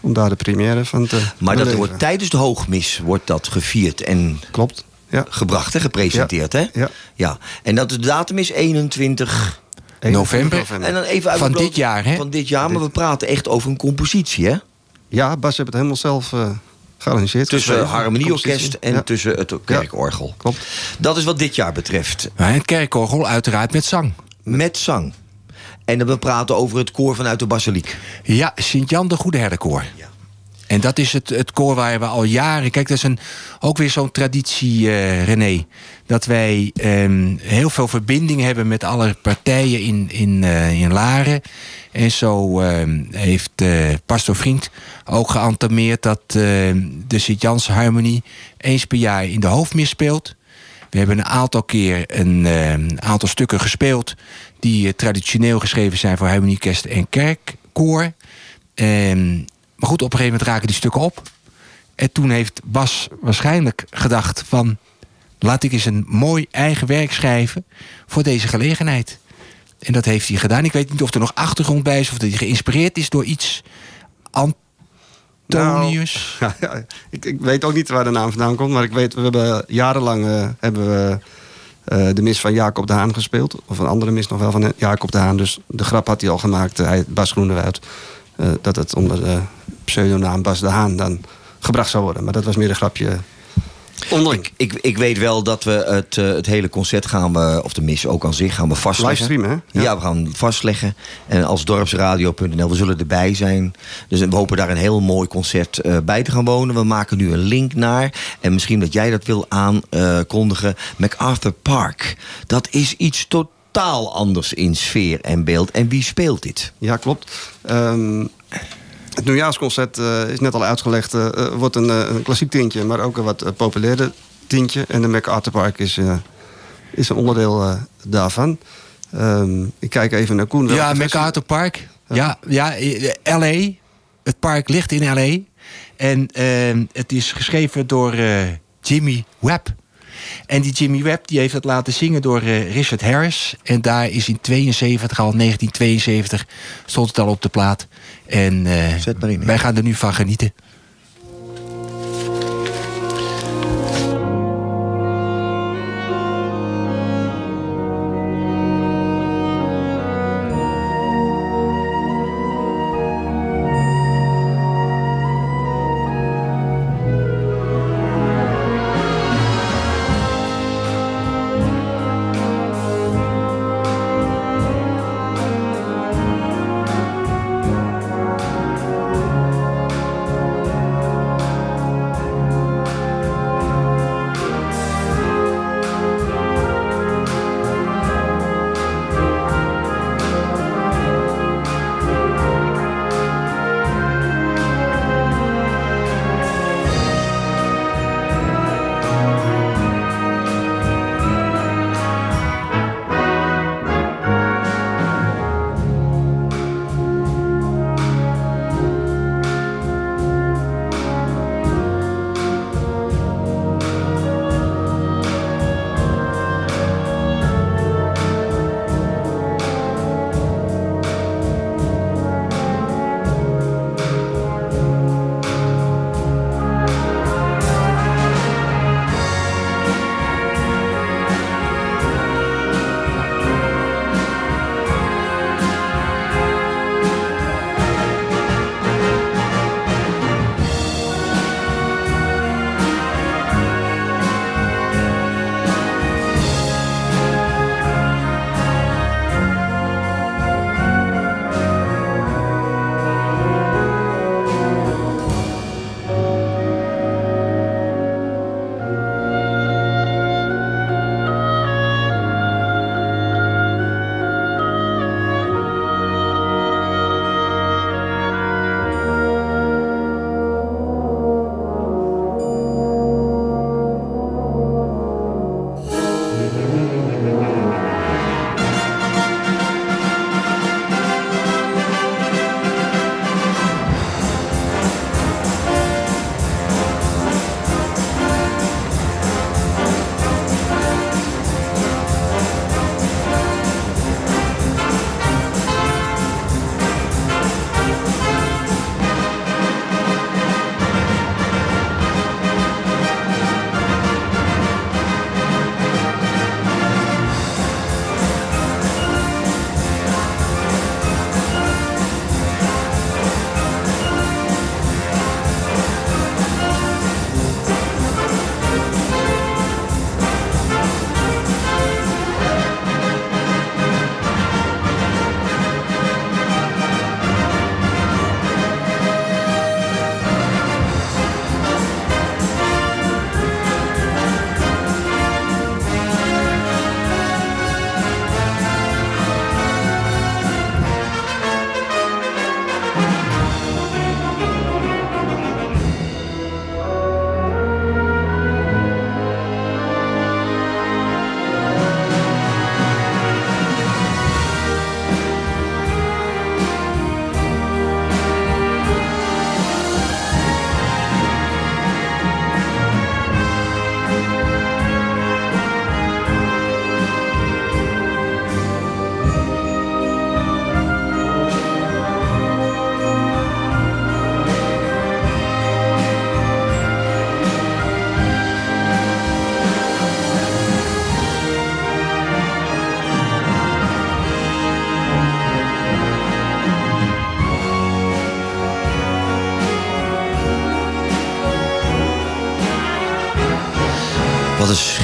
Om daar de première van te Maar dat beleven. wordt tijdens de hoogmis wordt dat gevierd en Klopt. Ja. gebracht, hè, gepresenteerd. Hè? Ja. ja. En dat de datum is 21 November. En dan even uit Van bloot- dit jaar, hè? Van dit jaar, maar we praten echt over een compositie, hè? Ja, Bas heeft het helemaal zelf eh gearrangeerd. Tussen geschreven. harmonieorkest en Ja, tussen het kerkorgel. klopt. Dat is wat dit jaar betreft. Maar het kerkorgel uiteraard met zang. Met zang. En dan we praten over het koor vanuit de basiliek. Ja, Sint-Jan de Goede Herdenkoor. En dat is het, het koor waar we al jaren... Kijk, dat is een, ook weer zo'n traditie, eh, René. Dat wij ehm, heel veel verbinding hebben met alle partijen in, in, eh, in Laren. En zo ehm, heeft eh Pastor Vriend ook geantameerd... dat ehm, de Sint-Jans Harmonie eens per jaar in de hoofdmis speelt. We hebben een aantal keer een aantal stukken gespeeld... die eh, traditioneel geschreven zijn voor harmoniekest en kerkkoor. Ehm, maar goed, op een gegeven moment raken die stukken op. En toen heeft Bas waarschijnlijk gedacht van... laat ik eens een mooi eigen werk schrijven voor deze gelegenheid. En dat heeft hij gedaan. Ik weet niet of er nog achtergrond bij is... of dat hij geïnspireerd is door iets... Antonius. Ja, ik, ik weet ook niet waar de naam vandaan komt. Maar ik weet, we hebben jarenlang eh, hebben we, eh, de mis van Jacob de Haan gespeeld. Of een andere mis nog wel van Jacob de Haan. Dus de grap had hij al gemaakt, eh, hij, Bas Groenewoud. eh, dat het onder de pseudonaam Bas de Haan dan gebracht zou worden. Maar dat was meer een grapje Ik, ik weet wel dat we het, eh, het hele concert gaan we, of de mis ook aan zich, gaan we vastleggen. Livestreamen, hè? Ja. Ja. we gaan vastleggen. En als dorpsradio.nl, we zullen erbij zijn. Dus we hopen daar een heel mooi concert eh, bij te gaan wonen. We maken nu een link naar. En misschien dat jij dat wil aankondigen. MacArthur Park. Dat is iets totaal anders in sfeer en beeld. En wie speelt dit? Ja, klopt. Ehm, het nieuwjaarsconcert eh, is net al uitgelegd. eh, wordt een, een klassiek tintje, maar ook een wat populairder tintje. En de MacArthur Park is, is een onderdeel daarvan. Ehm, ik kijk even naar Koen. Ja, MacArthur Park. Ja, ja, LA. Het park ligt in LA. En ehm, het is geschreven door Jimmy Webb. En die Jimmy Webb die heeft het laten zingen door eh, Richard Harris. En daar is in 72, al 1972, stond het al op de plaat. En eh, Zet maar in. wij gaan er nu van genieten.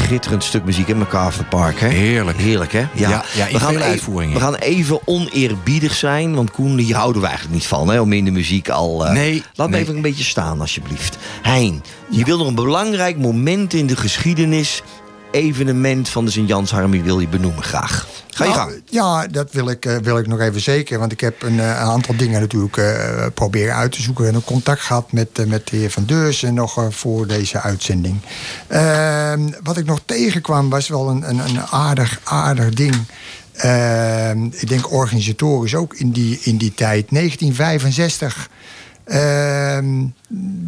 Schitterend stuk muziek in MacArthur Park, hè? Heerlijk. Heerlijk, hè? Ja, ja, in veel even, we gaan even oneerbiedig zijn, want Koen, hier houden we eigenlijk niet van, hè? Om in de muziek al... eh, Nee, Laat me even een beetje staan, alsjeblieft. Hein, je wil nog een belangrijk moment in de geschiedenis... evenement van de Sint-Jans Harmony wil je benoemen, graag. Ga je Nou, gang. Ja, dat wil ik, eh, wil ik nog even zeker. Want ik heb een, eh, aantal dingen natuurlijk eh, proberen uit te zoeken. En ook contact gehad met, met de heer Van Deursen nog voor deze uitzending. Ehm, wat ik nog tegenkwam was wel een, een, een aardig, aardig ding. Ehm, ik denk organisatorisch ook in die, in die tijd. 1965. Ehm,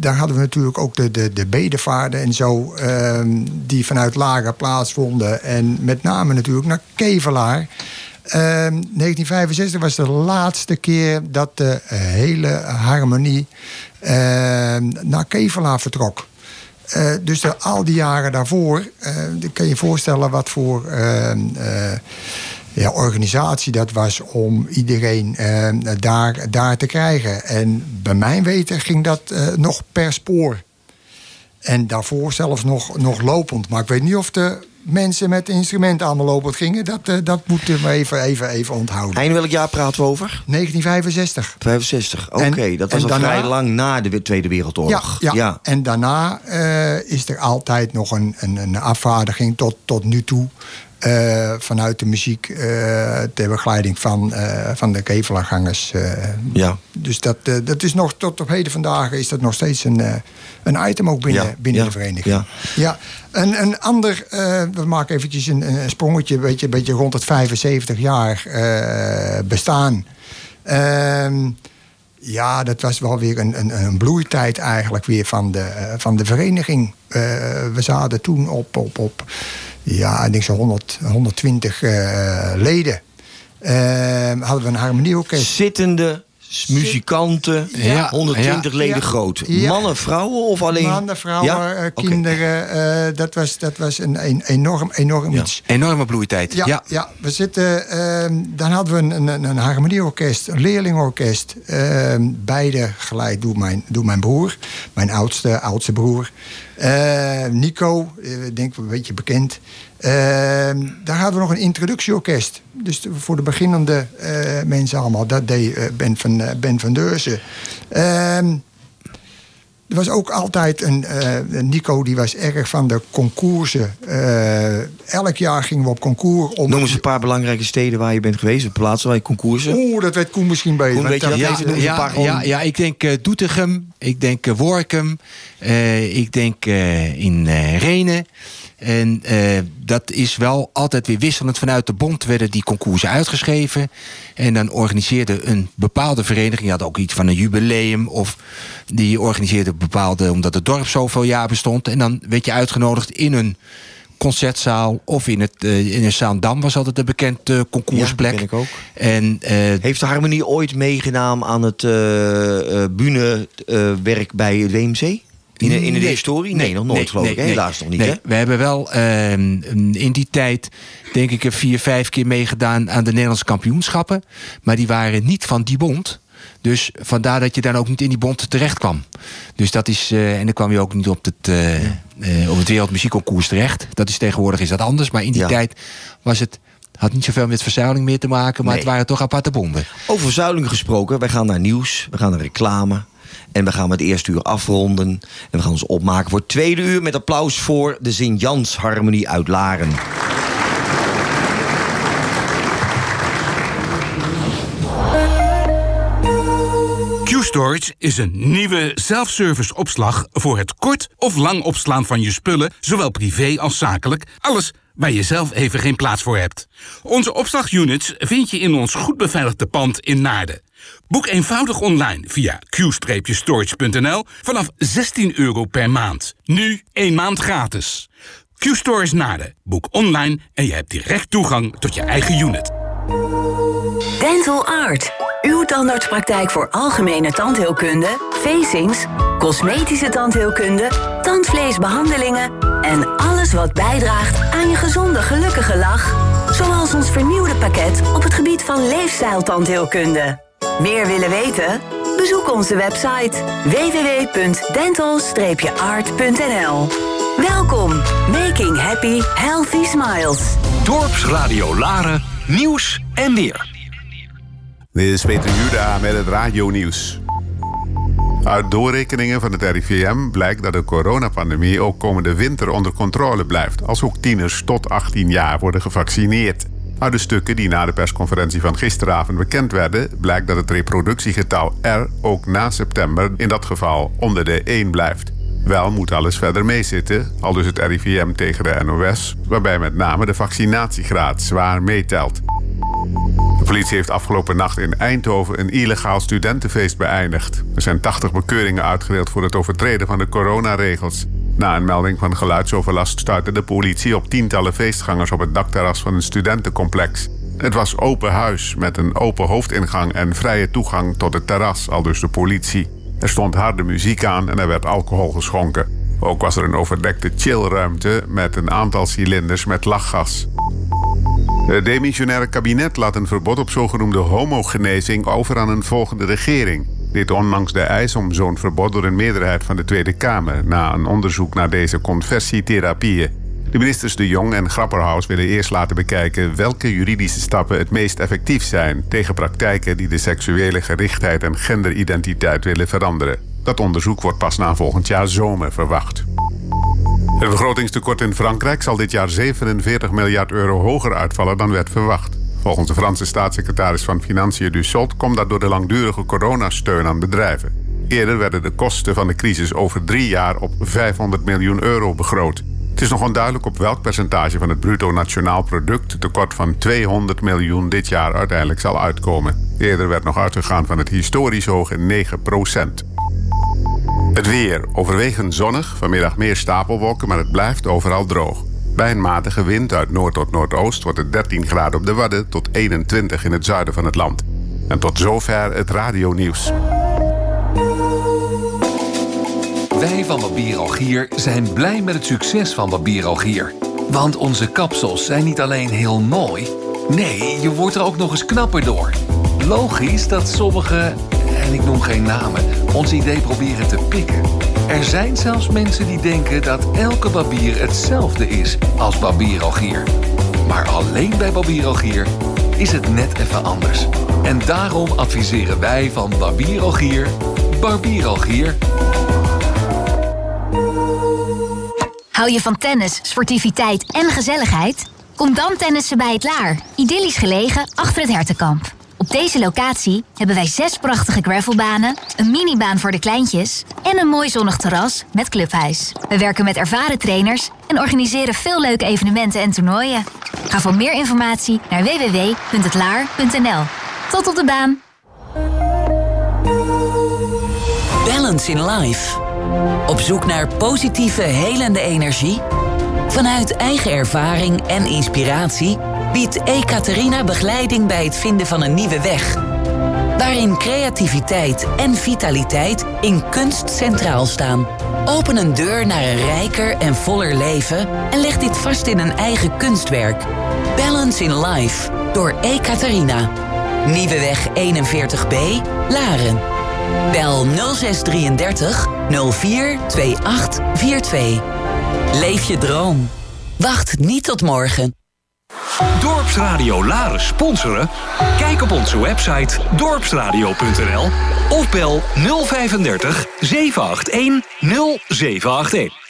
daar hadden we natuurlijk ook de, de, de bedevaarden en zo, ehm, die vanuit Lager plaatsvonden. En met name natuurlijk naar Kevelaar. Ehm, 1965 was de laatste keer dat de hele harmonie ehm, naar Kevelaar vertrok. Eh, dus de, al die jaren daarvoor, eh, kan je je voorstellen wat voor ehm, eh, ja, organisatie dat was om iedereen ehm, daar, daar te krijgen. En bij mijn weten ging dat eh, nog per spoor. En daarvoor zelfs nog, nog lopend. Maar ik weet niet of de mensen met instrumenten allemaal lopend gingen. Dat, eh, dat moeten we even, even, even onthouden. Hein, welk jaar praten we over? 1965. 65, oké. Dat was al daarna- vrij lang na de Tweede Wereldoorlog. Ja, ja. en daarna eh, is er altijd nog een, een, een afvaardiging tot, tot nu toe. Eh, vanuit de muziek eh, ter begeleiding van, eh, van de kevelaargangers. eh. Ja. Dus dat, dat is nog tot op heden vandaag is dat nog steeds een, een item ook binnen, Ja, binnen ja, de vereniging. ja. Ja, een, een ander, we maken eventjes een, een sprongetje, een beetje, beetje rond het 75 jaar bestaan. Ehm, ja, dat was wel weer een, een, een bloeitijd eigenlijk weer van de, van de vereniging. We zaten toen op, op, op ja, ik denk zo'n 100, 120 eh, leden. Ehm, hadden we een harmonieorkest. Zittende muzikanten, Ja, 120 ja. leden Ja. groot. Mannen, vrouwen of alleen... Mannen, vrouwen, eh, kinderen. eh, dat was, dat was een, een enorm, enorm iets. Enorme bloeitijd. Ja, ja. we zitten. ehm, dan hadden we een, een, een harmonieorkest, een leerlingorkest. ehm, beide geleid door mijn, door mijn broer, mijn oudste, oudste broer. Eh, Nico, ik denk wel een beetje bekend. Ehm, daar hadden we nog een introductieorkest. Dus voor de beginnende eh, mensen allemaal. Dat deed eh, Ben, van, eh, ben van Deurzen. Ehm, er was ook altijd een, Nico, die was erg van de concoursen. Elk jaar gingen we op concours. Om Noem eens een paar belangrijke steden waar je bent geweest. Een plaats waar je concoursen. Oeh, dat weet Koen misschien beter. Koen, weet je dat Ja, gewoon. ja, ja, ik denk Doetinchem, ik denk Workum, ik denk in Renen. En eh, dat is wel altijd weer wisselend. Vanuit de bond werden die concoursen uitgeschreven. En dan organiseerde een bepaalde vereniging... had ook iets van een jubileum... of die organiseerde bepaalde... omdat het dorp zoveel jaar bestond. En dan werd je uitgenodigd in een concertzaal... of in, het, eh, in een Zaandam was altijd een bekend eh, concoursplek. Ja, ken ik ook. En Heeft de Harmonie ooit meegedaan aan het uh, bij het WMC? In, de- in de Nee. historie? Nee, nog nooit nee, geloof ik. Helaas nog niet, hè? We hebben wel ehm, in die tijd, denk ik, er vier, vijf keer meegedaan aan de Nederlandse kampioenschappen. Maar die waren niet van die bond. Dus vandaar dat je dan ook niet in die bond terecht kwam. Dus dat is. eh, en dan kwam je ook niet op het, eh, op het Wereldmuziekconcours terecht. Dat is tegenwoordig is dat anders. Maar in die Ja. tijd was het. Had niet zoveel met verzuiling meer te maken, maar Nee. het waren toch aparte bonden. Over verzuiling gesproken, wij gaan naar nieuws, we gaan naar reclame. En we gaan het eerste uur afronden. En we gaan ons opmaken voor het tweede uur met applaus voor de Sint-Jans Harmonie uit Laren. Q-Storage is een nieuwe self-service opslag voor het kort of lang opslaan van je spullen, zowel privé als zakelijk. Alles waar je zelf even geen plaats voor hebt. Onze opslagunits vind je in ons goed beveiligde pand in Naarden. Boek eenvoudig online via q-storage.nl vanaf 16 euro per maand. Nu één maand gratis. Q-Storage Naarden. Boek online en je hebt direct toegang tot je eigen unit. Dental Art. Uw tandartspraktijk voor algemene tandheelkunde, facings, cosmetische tandheelkunde, tandvleesbehandelingen en alles wat bijdraagt aan je gezonde, gelukkige lach. Zoals ons vernieuwde pakket op het gebied van leefstijltandheelkunde. Meer willen weten? Bezoek onze website www.dental-art.nl Welkom, Making Happy Healthy Smiles. Dorpsradio Laren, nieuws en weer. Dit is Peter Juda met het Radio Nieuws. Uit doorrekeningen van het RIVM blijkt dat de coronapandemie ook komende winter onder controle blijft, als ook tieners tot 18 jaar worden gevaccineerd. Uit de stukken die na de persconferentie van gisteravond bekend werden, blijkt dat het reproductiegetal R ook na september in dat geval onder de 1 blijft. Wel moet alles verder meezitten, al dus het RIVM tegen de NOS, waarbij met name de vaccinatiegraad zwaar meetelt. De politie heeft afgelopen nacht in Eindhoven een illegaal studentenfeest beëindigd. Er zijn 80 bekeuringen uitgedeeld voor het overtreden van de coronaregels. Na een melding van geluidsoverlast stuitte de politie op tientallen feestgangers op het dakterras van een studentencomplex. Het was open huis met een open hoofdingang en vrije toegang tot het terras, al dus de politie. Er stond harde muziek aan en er werd alcohol geschonken. Ook was er een overdekte chillruimte met een aantal cilinders met lachgas. Het demissionaire kabinet laat een verbod op zogenoemde homogenezing over aan een volgende regering. Dit ondanks de eis om zo'n verbod door een meerderheid van de Tweede Kamer na een onderzoek naar deze conversietherapieën. De ministers De Jong en Grapperhaus willen eerst laten bekijken welke juridische stappen het meest effectief zijn tegen praktijken die de seksuele gerichtheid en genderidentiteit willen veranderen. Dat onderzoek wordt pas na volgend jaar zomer verwacht. Het begrotingstekort in Frankrijk zal dit jaar 47 miljard euro hoger uitvallen dan werd verwacht. Volgens de Franse staatssecretaris van Financiën Dussault komt dat door de langdurige coronasteun aan bedrijven. Eerder werden de kosten van de crisis over drie jaar op 500 miljoen euro begroot. Het is nog onduidelijk op welk percentage van het bruto nationaal product tekort van 200 miljoen dit jaar uiteindelijk zal uitkomen. Eerder werd nog uitgegaan van het historisch hoge 9 procent. Het weer. Overwegend zonnig, vanmiddag meer stapelwolken, maar het blijft overal droog. Bij een matige wind uit noord tot noordoost wordt het 13 graden op de Wadden tot 21 in het zuiden van het land. En tot zover het radionieuws. Wij van Barbier Algier zijn blij met het succes van Barbier Algier. Want onze kapsels zijn niet alleen heel mooi... nee, je wordt er ook nog eens knapper door. Logisch dat sommigen, en ik noem geen namen... ons idee proberen te pikken. Er zijn zelfs mensen die denken dat elke barbier hetzelfde is als Barbier Algier. Maar alleen bij Barbier Algier is het net even anders. En daarom adviseren wij van Barbier Algier... Barbier Algier... Hou je van tennis, sportiviteit en gezelligheid? Kom dan tennissen bij het Laar, idyllisch gelegen achter het Hertenkamp. Op deze locatie hebben wij zes prachtige gravelbanen, een minibaan voor de kleintjes en een mooi zonnig terras met clubhuis. We werken met ervaren trainers en organiseren veel leuke evenementen en toernooien. Ga voor meer informatie naar www.hetlaar.nl. Tot op de baan! Balance in Life. Op zoek naar positieve, helende energie? Vanuit eigen ervaring en inspiratie biedt Ekaterina begeleiding bij het vinden van een nieuwe weg. Waarin creativiteit en vitaliteit in kunst centraal staan. Open een deur naar een rijker en voller leven en leg dit vast in een eigen kunstwerk. Balance in Life door Ekaterina. Nieuweweg 41b, Laren. Bel 0633 042842. Leef je droom. Wacht niet tot morgen. Dorpsradio Laren sponsoren? Kijk op onze website dorpsradio.nl of bel 035 781 0781.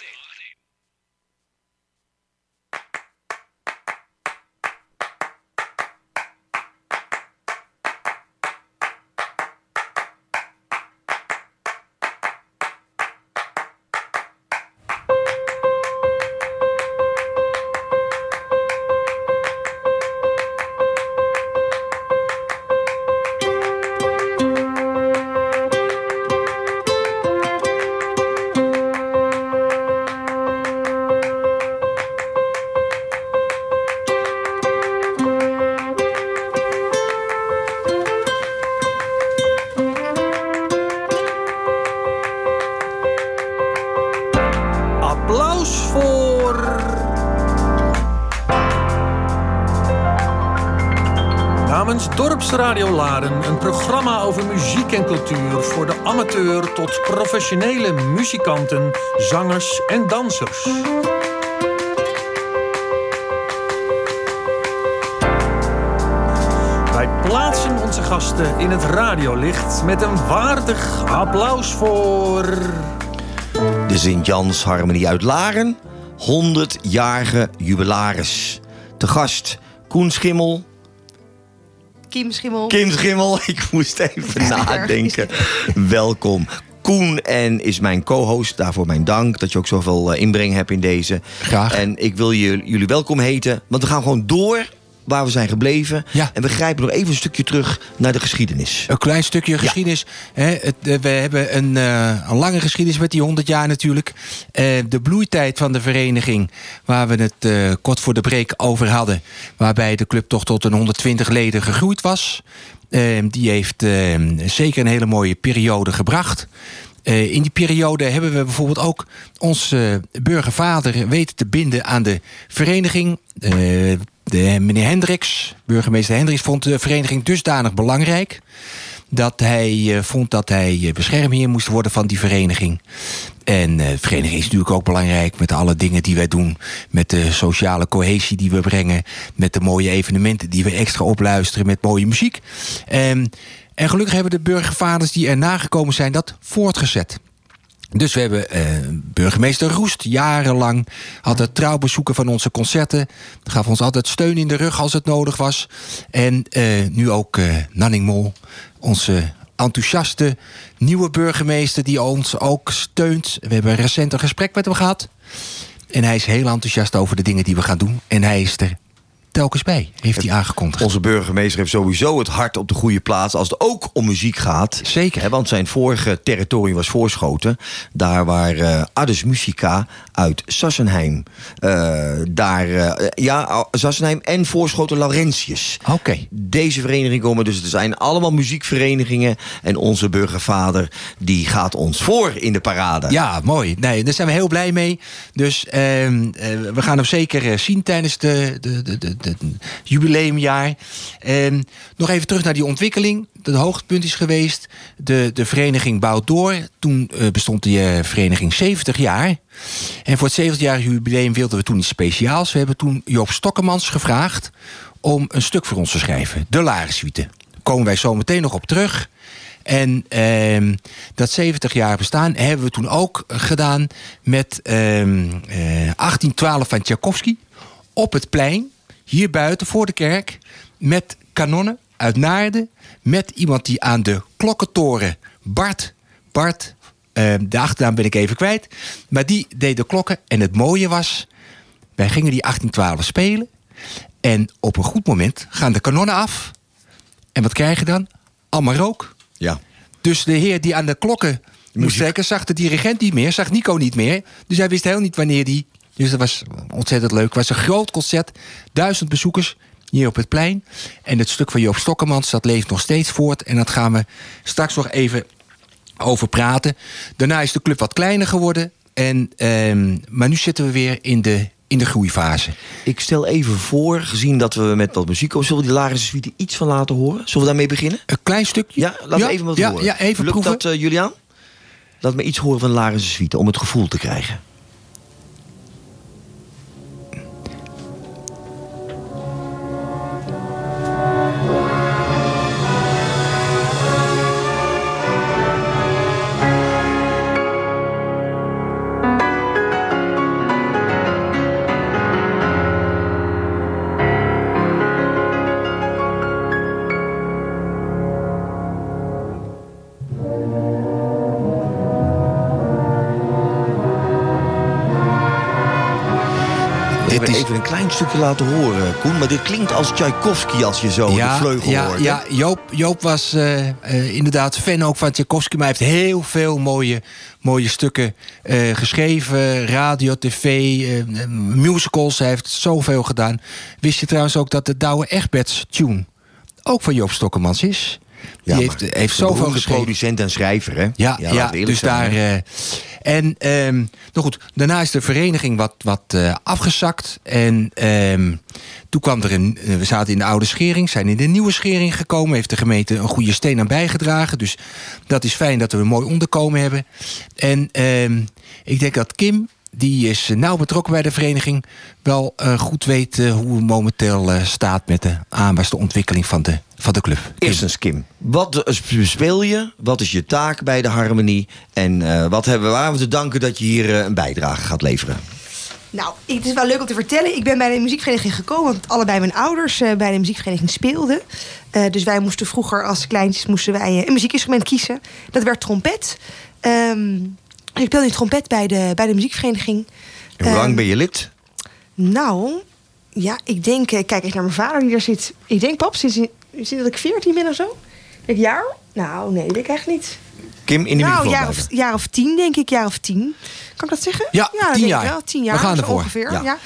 Dorpsradio Laren een programma over muziek en cultuur voor de amateur tot professionele muzikanten, zangers en dansers. Wij plaatsen onze gasten in het radiolicht met een waardig applaus voor. De Sint-Jans Harmonie uit Laren, 100-jarige jubilaris. Te gast Koen Schimmel, Kim Schimmel. Kim Schimmel, ik moest even nadenken. Welkom. Koen en is mijn co-host. Daarvoor mijn dank dat je ook zoveel eh, inbreng hebt in deze. Graag. En ik wil je, jullie welkom heten. Want we gaan gewoon door waar we zijn gebleven. En we grijpen nog even een stukje terug naar de geschiedenis. Een klein stukje geschiedenis. Hè, het, eh, we hebben een, eh, een lange geschiedenis met die 100 jaar natuurlijk. Eh, de bloeitijd van de vereniging, waar we het kort voor de break over hadden. Waarbij de club toch tot een 120 leden gegroeid was. Die heeft zeker een hele mooie periode gebracht. In die periode hebben we bijvoorbeeld ook onze burgervader weten te binden aan de vereniging. De, meneer Hendricks, burgemeester Hendricks, vond de vereniging dusdanig belangrijk dat hij eh, vond dat hij eh, beschermheer moest worden van die vereniging. En eh, de vereniging is natuurlijk ook belangrijk met alle dingen die wij doen. Met de sociale cohesie die we brengen. Met de mooie evenementen die we extra opluisteren. Met mooie muziek. En, en gelukkig hebben de burgervaders die erna gekomen zijn dat voortgezet. Dus we hebben eh, burgemeester Roest jarenlang altijd trouw bezoeken van onze concerten. Gaf ons altijd steun in de rug als het nodig was. En eh, nu ook eh, Nanning Mol, onze enthousiaste nieuwe burgemeester die ons ook steunt. We hebben recent een gesprek met hem gehad. En hij is heel enthousiast over de dingen die we gaan doen. En hij is er telkens bij, heeft hij aangekondigd. Onze burgemeester heeft sowieso het hart op de goede plaats als het ook om muziek gaat. Zeker. want zijn vorige territorium was Voorschoten. Daar waar eh Ades Musica uit Sassenheim. eh, daar, eh, ja, Sassenheim en Voorschoten Laurentius. Oké. Deze vereniging komen dus. Er zijn allemaal muziekverenigingen. En onze burgervader die gaat ons voor in de parade. Ja, mooi. Nee, daar zijn we heel blij mee. Dus ehm, eh, we gaan hem zeker zien tijdens de, de, de, de, de jubileumjaar. Ehm, nog even terug naar die ontwikkeling. Het hoogtepunt is geweest. De, de vereniging bouwt door. Toen eh, bestond die eh, vereniging 70 jaar. En voor het 70-jarige jubileum wilden we toen iets speciaals. We hebben toen Joop Stokkemans gevraagd om een stuk voor ons te schrijven. De Larensuite. Daar komen wij zo meteen nog op terug. En ehm, dat 70 jaar bestaan hebben we toen ook gedaan met ehm, eh, 1812 van Tchaikovsky op het plein, hier buiten voor de kerk, met kanonnen uit Naarden, met iemand die aan de klokkentoren, Bart, Bart, eh, de achternaam ben ik even kwijt, maar die deed de klokken. En het mooie was, wij gingen die 1812 spelen en op een goed moment gaan de kanonnen af. En wat krijg je dan? Allemaal rook. Ja. Dus de heer die aan de klokken moest trekken, zag de dirigent niet meer, zag Nico niet meer. Dus hij wist heel niet wanneer die. Dus dat was ontzettend leuk. Het was een groot concert, duizend bezoekers hier op het plein. En het stuk van Joop Stokkemans, dat leeft nog steeds voort. En dat gaan we straks nog even over praten. Daarna is de club wat kleiner geworden. En, ehm, maar nu zitten we weer in de, in de groeifase. Ik stel even voor, gezien dat we met wat muziek komen... zullen we die Larense suite iets van laten horen? Zullen we daarmee beginnen? Een klein stukje? Ja, laten Ja, we even wat ja, horen. ja, even Lukt proeven. dat, eh, Juliaan? Laat me iets horen van de Larense suite, om het gevoel te krijgen. Een klein stukje laten horen, Koen. Maar dit klinkt als Tchaikovsky als je zo de vleugel ja, hoort. hè? Ja, Joop, Joop was eh, eh, inderdaad fan ook van Tchaikovsky. Maar hij heeft heel veel mooie, mooie stukken eh, geschreven. Radio, tv, musicals. Hij heeft zoveel gedaan. Wist je trouwens ook dat de Douwe Egberts tune ook van Joop Stokkemans is? Die heeft, heeft zoveel geschreven. producent en schrijver, hè? Ja, ja, dus zijn, daar. eh, En nou goed, daarna is de vereniging wat, wat eh, afgezakt. En ehm, toen kwam er een. eh, We zaten in de oude schering, zijn in de nieuwe schering gekomen. Heeft de gemeente een goede steen aan bijgedragen. Dus dat is fijn dat we een mooi onderkomen hebben. En ehm, ik denk dat Kim. Die is eh, nauw betrokken bij de vereniging. Wel eh, goed weet eh, hoe het momenteel eh, staat met de aanwas, de ontwikkeling van de, van de club. Eerst eens, Kim. Wat speel je? Wat is je taak bij de Harmonie? En eh, wat hebben we aan te danken dat je hier eh, een bijdrage gaat leveren? Nou, het is wel leuk om te vertellen. Ik ben bij de muziekvereniging gekomen... omdat allebei mijn ouders eh, bij de muziekvereniging speelden. Eh, dus wij moesten vroeger als kleintjes moesten wij, een muziekinstrument kiezen. Dat werd trompet. Ehm, ik speelde in trompet bij de, bij de muziekvereniging. En hoe lang Ehm, ben je lid? Nou, ja, ik denk... eh, Kijk eens naar mijn vader die daar zit. Ik denk, pap, sinds, sinds dat ik 14 ben of zo? Een jaar? Nou, nee, denk ik echt niet. Kim, in de nou, jaar of, jaar of tien, denk ik. Jaar of tien. Kan ik dat zeggen? Ja, dat tien ik jaar. Wel. Tien We jaar gaan zo ervoor. ongeveer. Ja. Ja.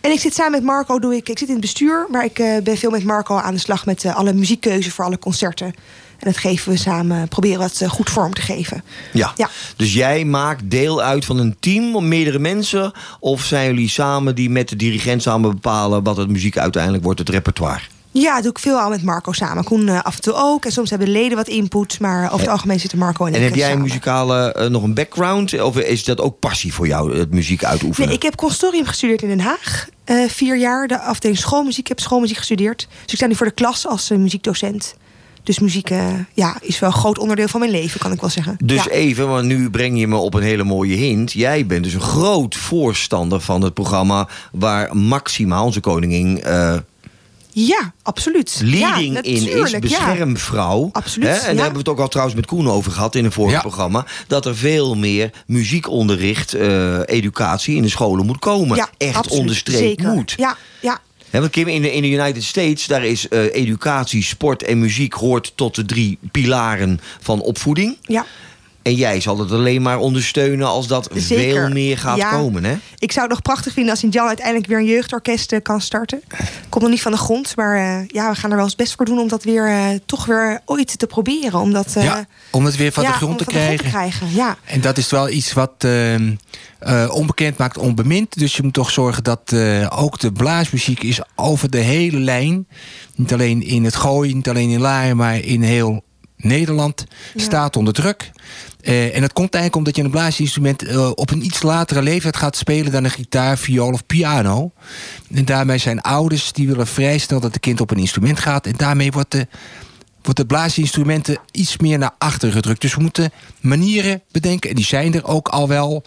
En ik zit samen met Marco, doe ik, ik zit in het bestuur, maar ik eh, ben veel met Marco aan de slag met eh, alle muziekkeuze voor alle concerten. En dat geven we samen, proberen wat eh, goed vorm te geven. Ja. Ja. Dus jij maakt deel uit van een team om meerdere mensen? Of zijn jullie samen die met de dirigent samen bepalen wat het muziek uiteindelijk wordt, het repertoire? Ja, dat doe ik veel al met Marco samen. Koen eh, af en toe ook. En soms hebben de leden wat input, maar over het En- algemeen zitten Marco en, En ik heb eh, jij muzikale nog een background? Of is dat ook passie voor jou, het muziek uitoefenen? Nee, ik heb consortium gestudeerd in Den Haag. vier jaar, de afdeling schoolmuziek. Ik heb schoolmuziek gestudeerd. Dus ik sta nu voor de klas als muziekdocent. Dus muziek eh, ja, is wel een groot onderdeel van mijn leven, kan ik wel zeggen. Dus ja. even, want nu breng je me op een hele mooie hint. Jij bent dus een groot voorstander van het programma waar Maxima, onze koningin, eh, ja, absoluut. leading ja, in is. ja. Beschermvrouw. Absoluut, Hè? En daar hebben we het ook al trouwens met Koen over gehad in een vorig programma. Dat er veel meer muziekonderricht, eh, educatie in de scholen moet komen. Ja, Echt absoluut, onderstreept moet. Ja, ja. Want Kim, in de, in de United States, daar is eh, educatie, sport en muziek hoort tot de drie pilaren van opvoeding. Ja. En jij zal het alleen maar ondersteunen als dat Zeker. veel meer gaat Ja. komen, hè? Ik zou het nog prachtig vinden als Sint-Jan uiteindelijk weer een jeugdorkest eh, kan starten. Komt nog niet van de grond, maar eh, ja, we gaan er wel ons best voor doen om dat weer eh, toch weer ooit te proberen. Om dat, eh, Ja, om het weer van ja, de grond om te van de grond krijgen. te krijgen. Ja. En dat is wel iets wat ehm, eh, onbekend maakt onbemind. Dus je moet toch zorgen dat eh, ook de blaasmuziek is over de hele lijn. Niet alleen in het gooien, niet alleen in Laren, maar in heel Nederland staat onder druk. Eh, en dat komt eigenlijk omdat je een blaasinstrument eh, op een iets latere leeftijd gaat spelen dan een gitaar, viool of piano. En daarmee zijn ouders die willen vrij snel dat het kind op een instrument gaat. En daarmee wordt de wordt de blaasinstrumenten iets meer naar achter gedrukt. Dus we moeten manieren bedenken, en die zijn er ook al wel,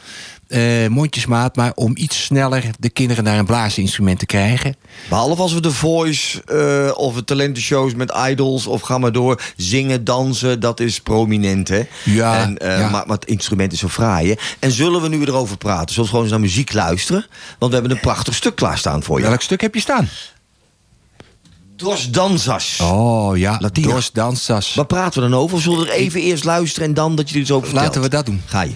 eh, mondjesmaat, maar om iets sneller de kinderen naar een blaasinstrument te krijgen. Behalve als we de voice eh, of de talentenshows met idols of ga maar door. Zingen, dansen, dat is prominent, hè? Ja, en, eh, ja. Maar, maar het instrument is zo fraai, hè? En zullen we nu erover praten? Zullen we gewoon eens naar muziek luisteren? Want we hebben een prachtig stuk klaarstaan voor je. Welk stuk heb je staan? Dos Danzas. Oh ja, Latina. Dos Danzas. Waar praten we dan over? Zullen we er even eerst luisteren en dan dat je er iets over vertelt? Laten we dat doen. Ga je.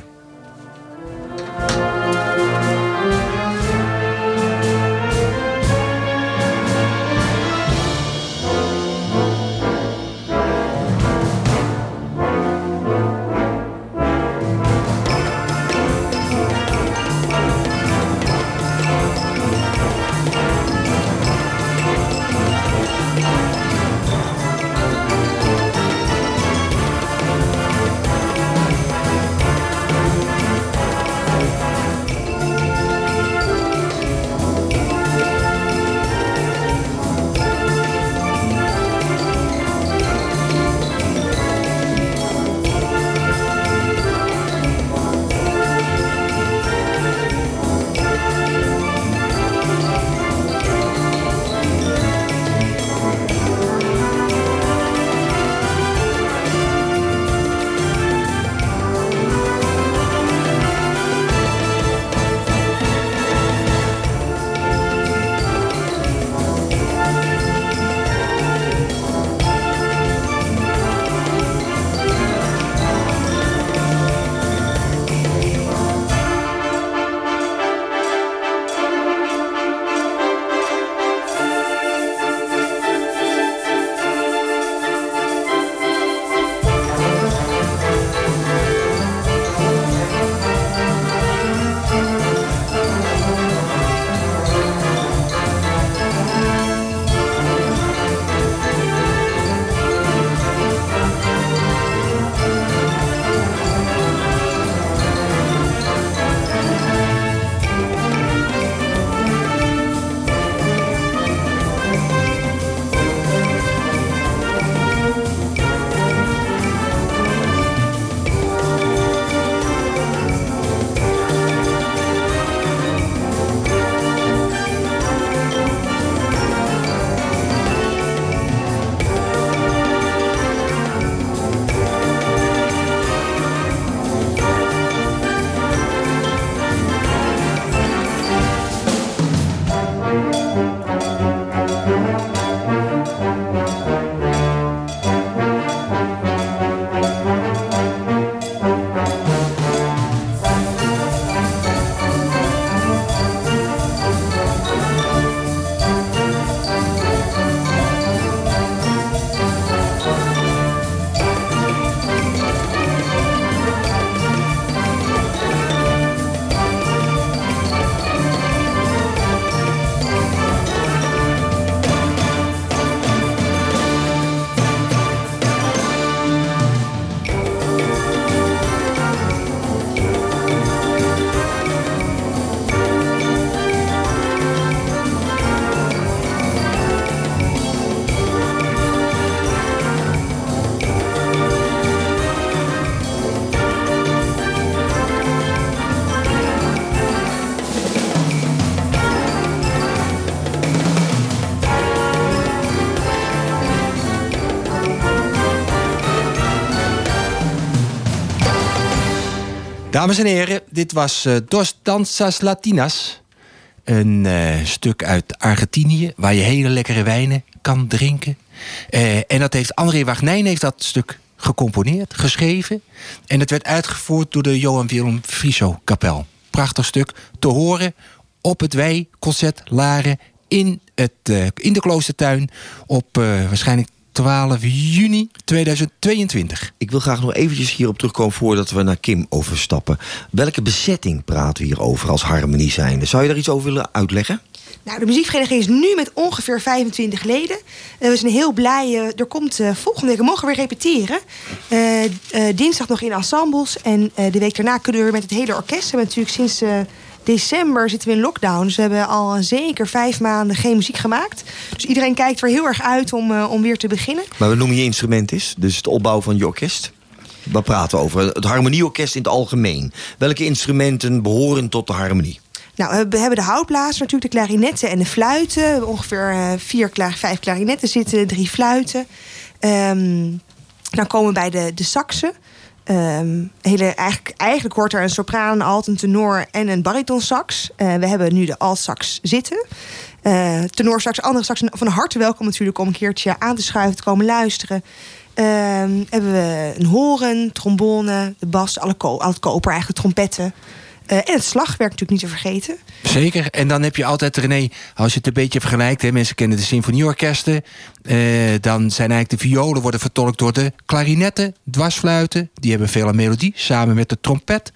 Dames en heren, dit was eh, Dos Danzas Latinas. Een eh, stuk uit Argentinië waar je hele lekkere wijnen kan drinken. Eh, en dat heeft André Wagnijn heeft dat stuk gecomponeerd, geschreven. En het werd uitgevoerd door de Johan Willem Frieso kapel. Prachtig stuk te horen op het Wij-concert Laren in, het, in de kloostertuin op waarschijnlijk 12 juni 2022. Ik wil graag nog eventjes hierop terugkomen voordat we naar Kim overstappen. Welke bezetting praten we hier over als harmonie zijnde? Zou je daar iets over willen uitleggen? Nou, de muziekvereniging is nu met ongeveer 25 leden. Eh, we zijn heel blij. eh, er komt eh, volgende week, we mogen weer repeteren. Eh, eh, dinsdag nog in ensembles. En eh, de week daarna kunnen we weer met het hele orkest. We hebben natuurlijk sinds eh, december zitten we in lockdown. Dus we hebben al zeker vijf maanden geen muziek gemaakt. Dus iedereen kijkt er heel erg uit om, eh, om weer te beginnen. Maar we noemen je instrument is, dus het opbouwen van je orkest. We praten over het harmonieorkest in het algemeen. Welke instrumenten behoren tot de harmonie? Nou, we hebben de houtblazer, natuurlijk de klarinetten en de fluiten. We ongeveer eh, vier, vijf klarinetten zitten, drie fluiten. Ehm, dan komen we bij de, de saxen. Ehm, hele, eigenlijk, eigenlijk hoort er een sopraan, een alt, een tenor en een baritonsax. Eh we hebben nu de altsax zitten. Eh tenorsax, andere sax. Van harte welkom natuurlijk om een keertje aan te schuiven, te komen luisteren. Ehm, hebben we een horen, trombone, de bas, alle koper, eigenlijk trompetten. Eh, en het slagwerk natuurlijk niet te vergeten. Zeker. En dan heb je altijd, René, als je het een beetje vergelijkt... Hè, mensen kennen de symfonieorkesten... eh, dan zijn eigenlijk de violen worden vertolkt door de klarinetten, dwarsfluiten. Die hebben veel melodie, samen met de trompet.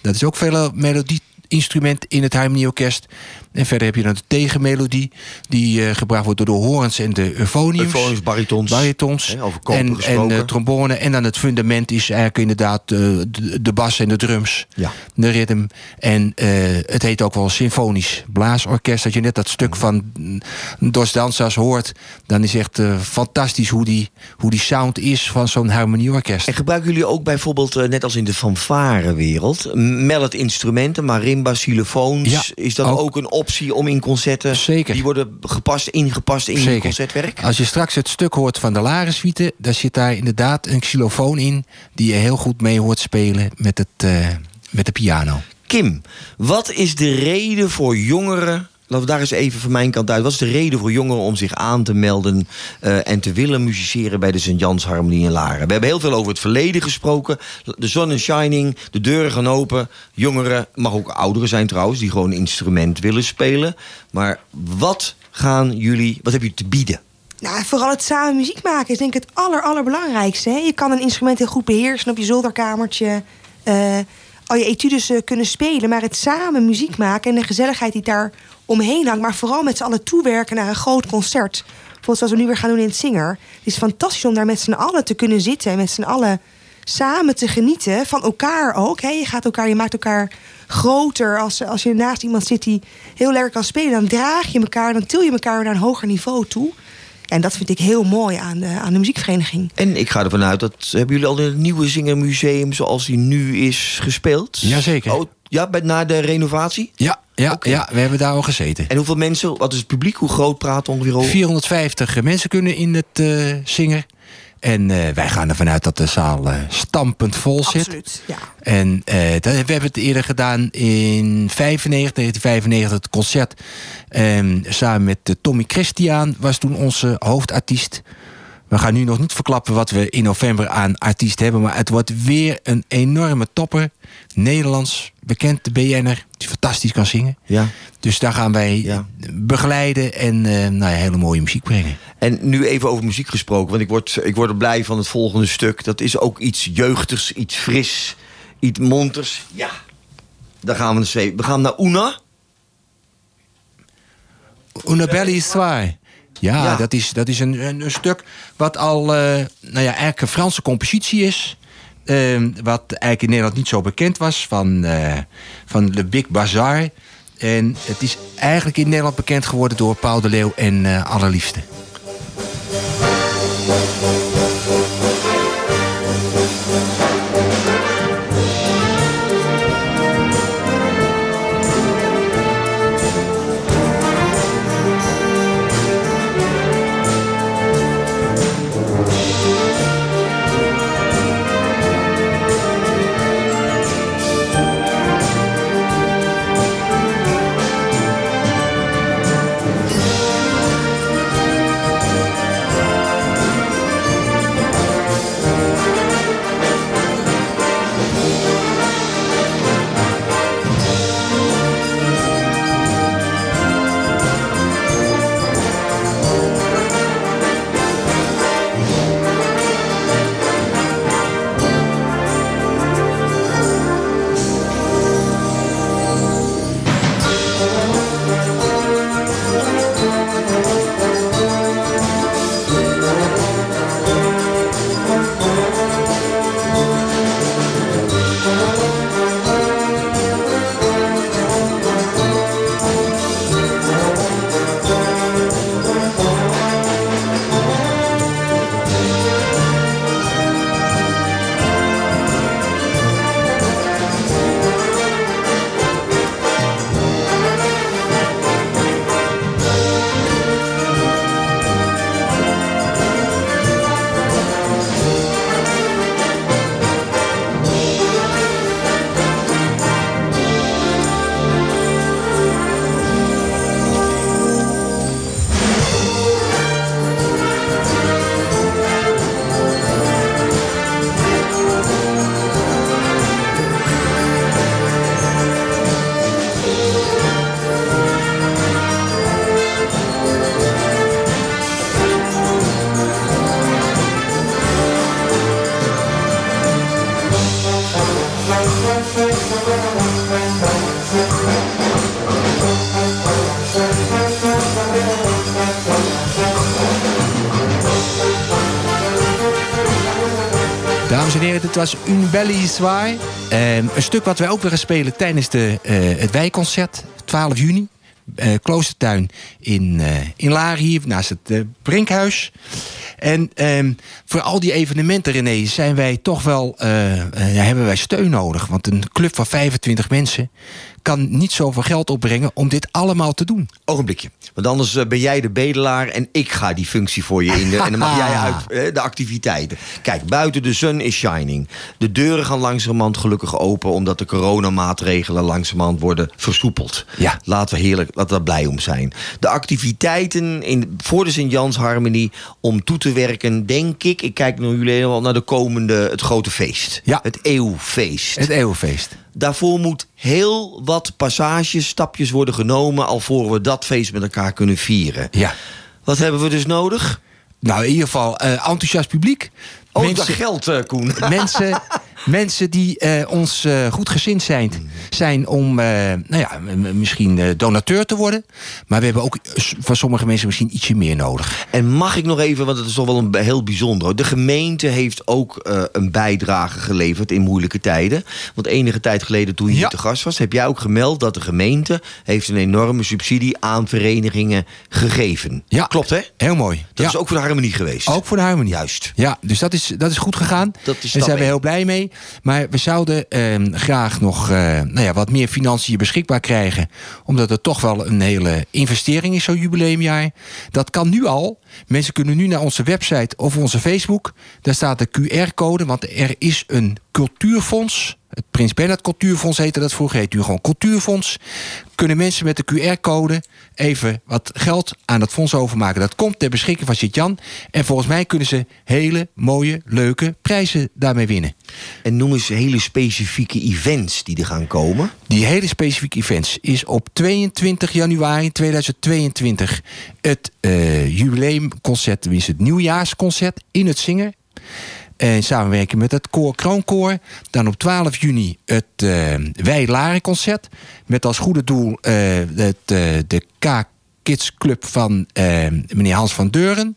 Dat is ook veel melodieinstrument in het harmonieorkest. En verder heb je dan de tegenmelodie... die eh, gebracht wordt door de horens en de euphoniums. Euphoniums, baritons. Baritons. Hè, over koper en, en eh, trombone. En dan het fundament is eigenlijk inderdaad eh, de, de bas en de drums. Ja. De ritme. En het heet ook wel symfonisch blaasorkest. Als je net dat stuk van mm, Dos Dansas hoort... dan is echt fantastisch hoe die, hoe die sound is van zo'n harmonieorkest. En gebruiken jullie ook bijvoorbeeld, net als in de fanfarewereld... mellet instrumenten, marimba, xylofoons? Ja, is dat ook. ook. een optie om in concerten... Zeker. Die worden gepast, ingepast in Zeker. concertwerk? Als je straks het stuk hoort van de Larensuite... daar zit daar inderdaad een xylofoon in... die je heel goed mee hoort spelen met, het, eh, met de piano. Kim, wat is de reden voor jongeren... Laten we daar eens even van mijn kant uit. Wat is de reden voor jongeren om zich aan te melden... eh, en te willen musiceren bij de Sint-Jans Harmonie in Laren? We hebben heel veel over het verleden gesproken. De zon is shining, de deuren gaan open. Jongeren, mag ook ouderen zijn trouwens... die gewoon een instrument willen spelen. Maar wat gaan jullie... Wat hebben jullie te bieden? Nou, vooral het samen muziek maken is denk ik het aller, allerbelangrijkste. Hè? Je kan een instrument heel goed beheersen op je zolderkamertje. eh, al je etudes eh, kunnen spelen. Maar het samen muziek maken en de gezelligheid die daar omheen hangt. Maar vooral met z'n allen toewerken naar een groot concert. Bijvoorbeeld zoals we nu weer gaan doen in het Zinger. Het is fantastisch om daar met z'n allen te kunnen zitten. En met z'n allen samen te genieten. Van elkaar ook. Je, gaat elkaar, je maakt elkaar groter. Als, als je naast iemand zit die heel lekker kan spelen. Dan draag je elkaar. Dan til je elkaar naar een hoger niveau toe. En dat vind ik heel mooi aan de, aan de muziekvereniging. En ik ga ervan uit dat... Hebben jullie al in het nieuwe Zingermuseum zoals die nu is gespeeld? Jazeker. Oh, ja, bij, na de renovatie? Ja, ja, ja, we hebben daar al gezeten. En hoeveel mensen, wat is het publiek, hoe groot praat ongeveer over? 450 mensen kunnen in het eh Zinger. En eh, wij gaan ervan uit dat de zaal eh, stampend vol zit. Absoluut, ja. En eh, dat, we hebben het eerder gedaan in 95, 1995, het concert. ehm, samen met Tommy Christian was toen onze hoofdartiest. We gaan nu nog niet verklappen wat we in november aan artiest hebben. Maar het wordt weer een enorme topper. Nederlands, bekend BN'er, die fantastisch kan zingen. Ja. Dus daar gaan wij Ja. begeleiden en eh, nou ja, hele mooie muziek brengen. En nu even over muziek gesproken, want ik word, ik word er blij van het volgende stuk. Dat is ook iets jeugdigs, iets fris, iets monters. Ja, daar gaan we eens. We gaan naar Una. Una bella histoire. Ja, Ja. dat is, dat is een, een, een stuk wat al eh, nou ja, eigenlijk een Franse compositie is. Ehm, wat eigenlijk in Nederland niet zo bekend was van, eh, van Le Big Bazaar. En het is eigenlijk in Nederland bekend geworden door Paul de Leeuw en eh Allerliefste. Heren, dit was Un Belly Zwaar. Eh, een stuk wat wij ook weer gaan spelen tijdens de, eh, het wijkconcert, 12 juni. Eh Kloostertuin in, eh in hier, naast het Brinkhuis. En ehm, voor al die evenementen, René, zijn wij toch wel, hebben wij steun nodig. Want een club van 25 mensen kan niet zoveel geld opbrengen om dit allemaal te doen. Ogenblikje. Want anders eh, ben jij de bedelaar en ik ga die functie voor je in. De, en dan mag jij uit eh, de activiteiten. Kijk, buiten de sun is shining. De deuren gaan langzamerhand gelukkig open... omdat de coronamaatregelen langzamerhand worden versoepeld. Ja. Laten we heerlijk, laten we daar blij om zijn. De activiteiten in, voor de Sint-Jans Harmonie om toe te werken... denk ik, ik kijk naar jullie helemaal naar de komende... het grote feest. Ja. Het eeuwfeest. Het Eeuwfeest. Daarvoor moet heel wat passages, stapjes worden genomen... alvorens we dat feest met elkaar kunnen vieren. Ja. Wat hebben we dus nodig? Nou, in ieder geval eh, enthousiast publiek. Oh, dat geld, eh, Koen. mensen, mensen die eh, ons eh, goed gezind zijn, zijn om eh, nou ja, misschien donateur te worden. Maar we hebben ook van sommige mensen misschien ietsje meer nodig. En mag ik nog even, want het is toch wel een heel bijzonder. De gemeente heeft ook een bijdrage geleverd in moeilijke tijden. Want enige tijd geleden toen je hier te gast was... heb jij ook gemeld dat de gemeente heeft een enorme subsidie aan verenigingen gegeven. Ja. Klopt, hè? Heel mooi. Dat Ja. is ook voor de harmonie geweest. Ook voor de harmonie. Juist. Ja, dus dat is, dat is goed gegaan. Dat is Daar zijn we heel blij mee. Maar we zouden ehm, graag nog eh, nou ja, wat meer financiën beschikbaar krijgen. Omdat het toch wel een hele investering is, zo'n jubileumjaar. Dat kan nu al. Mensen kunnen nu naar onze website of onze Facebook. Daar staat de QR-code, want er is een cultuurfonds. Het Prins Bernhard Cultuurfonds heette dat vroeger. Heet nu gewoon Cultuurfonds. Kunnen mensen met de QR-code even wat geld aan dat fonds overmaken. Dat komt ter beschikking van Sint-Jan. En volgens mij kunnen ze hele mooie, leuke prijzen daarmee winnen. En noem eens hele specifieke events die er gaan komen. Die hele specifieke events is op 22 januari 2022 het eh, jubileumconcert, tenminste het nieuwjaarsconcert in het Zinger. In samenwerking met het koor Kroonkoor. Dan op 12 juni het eh Wij concert. Met als goede doel eh, het, eh, de K Kids Club van meneer Hans van Deuren.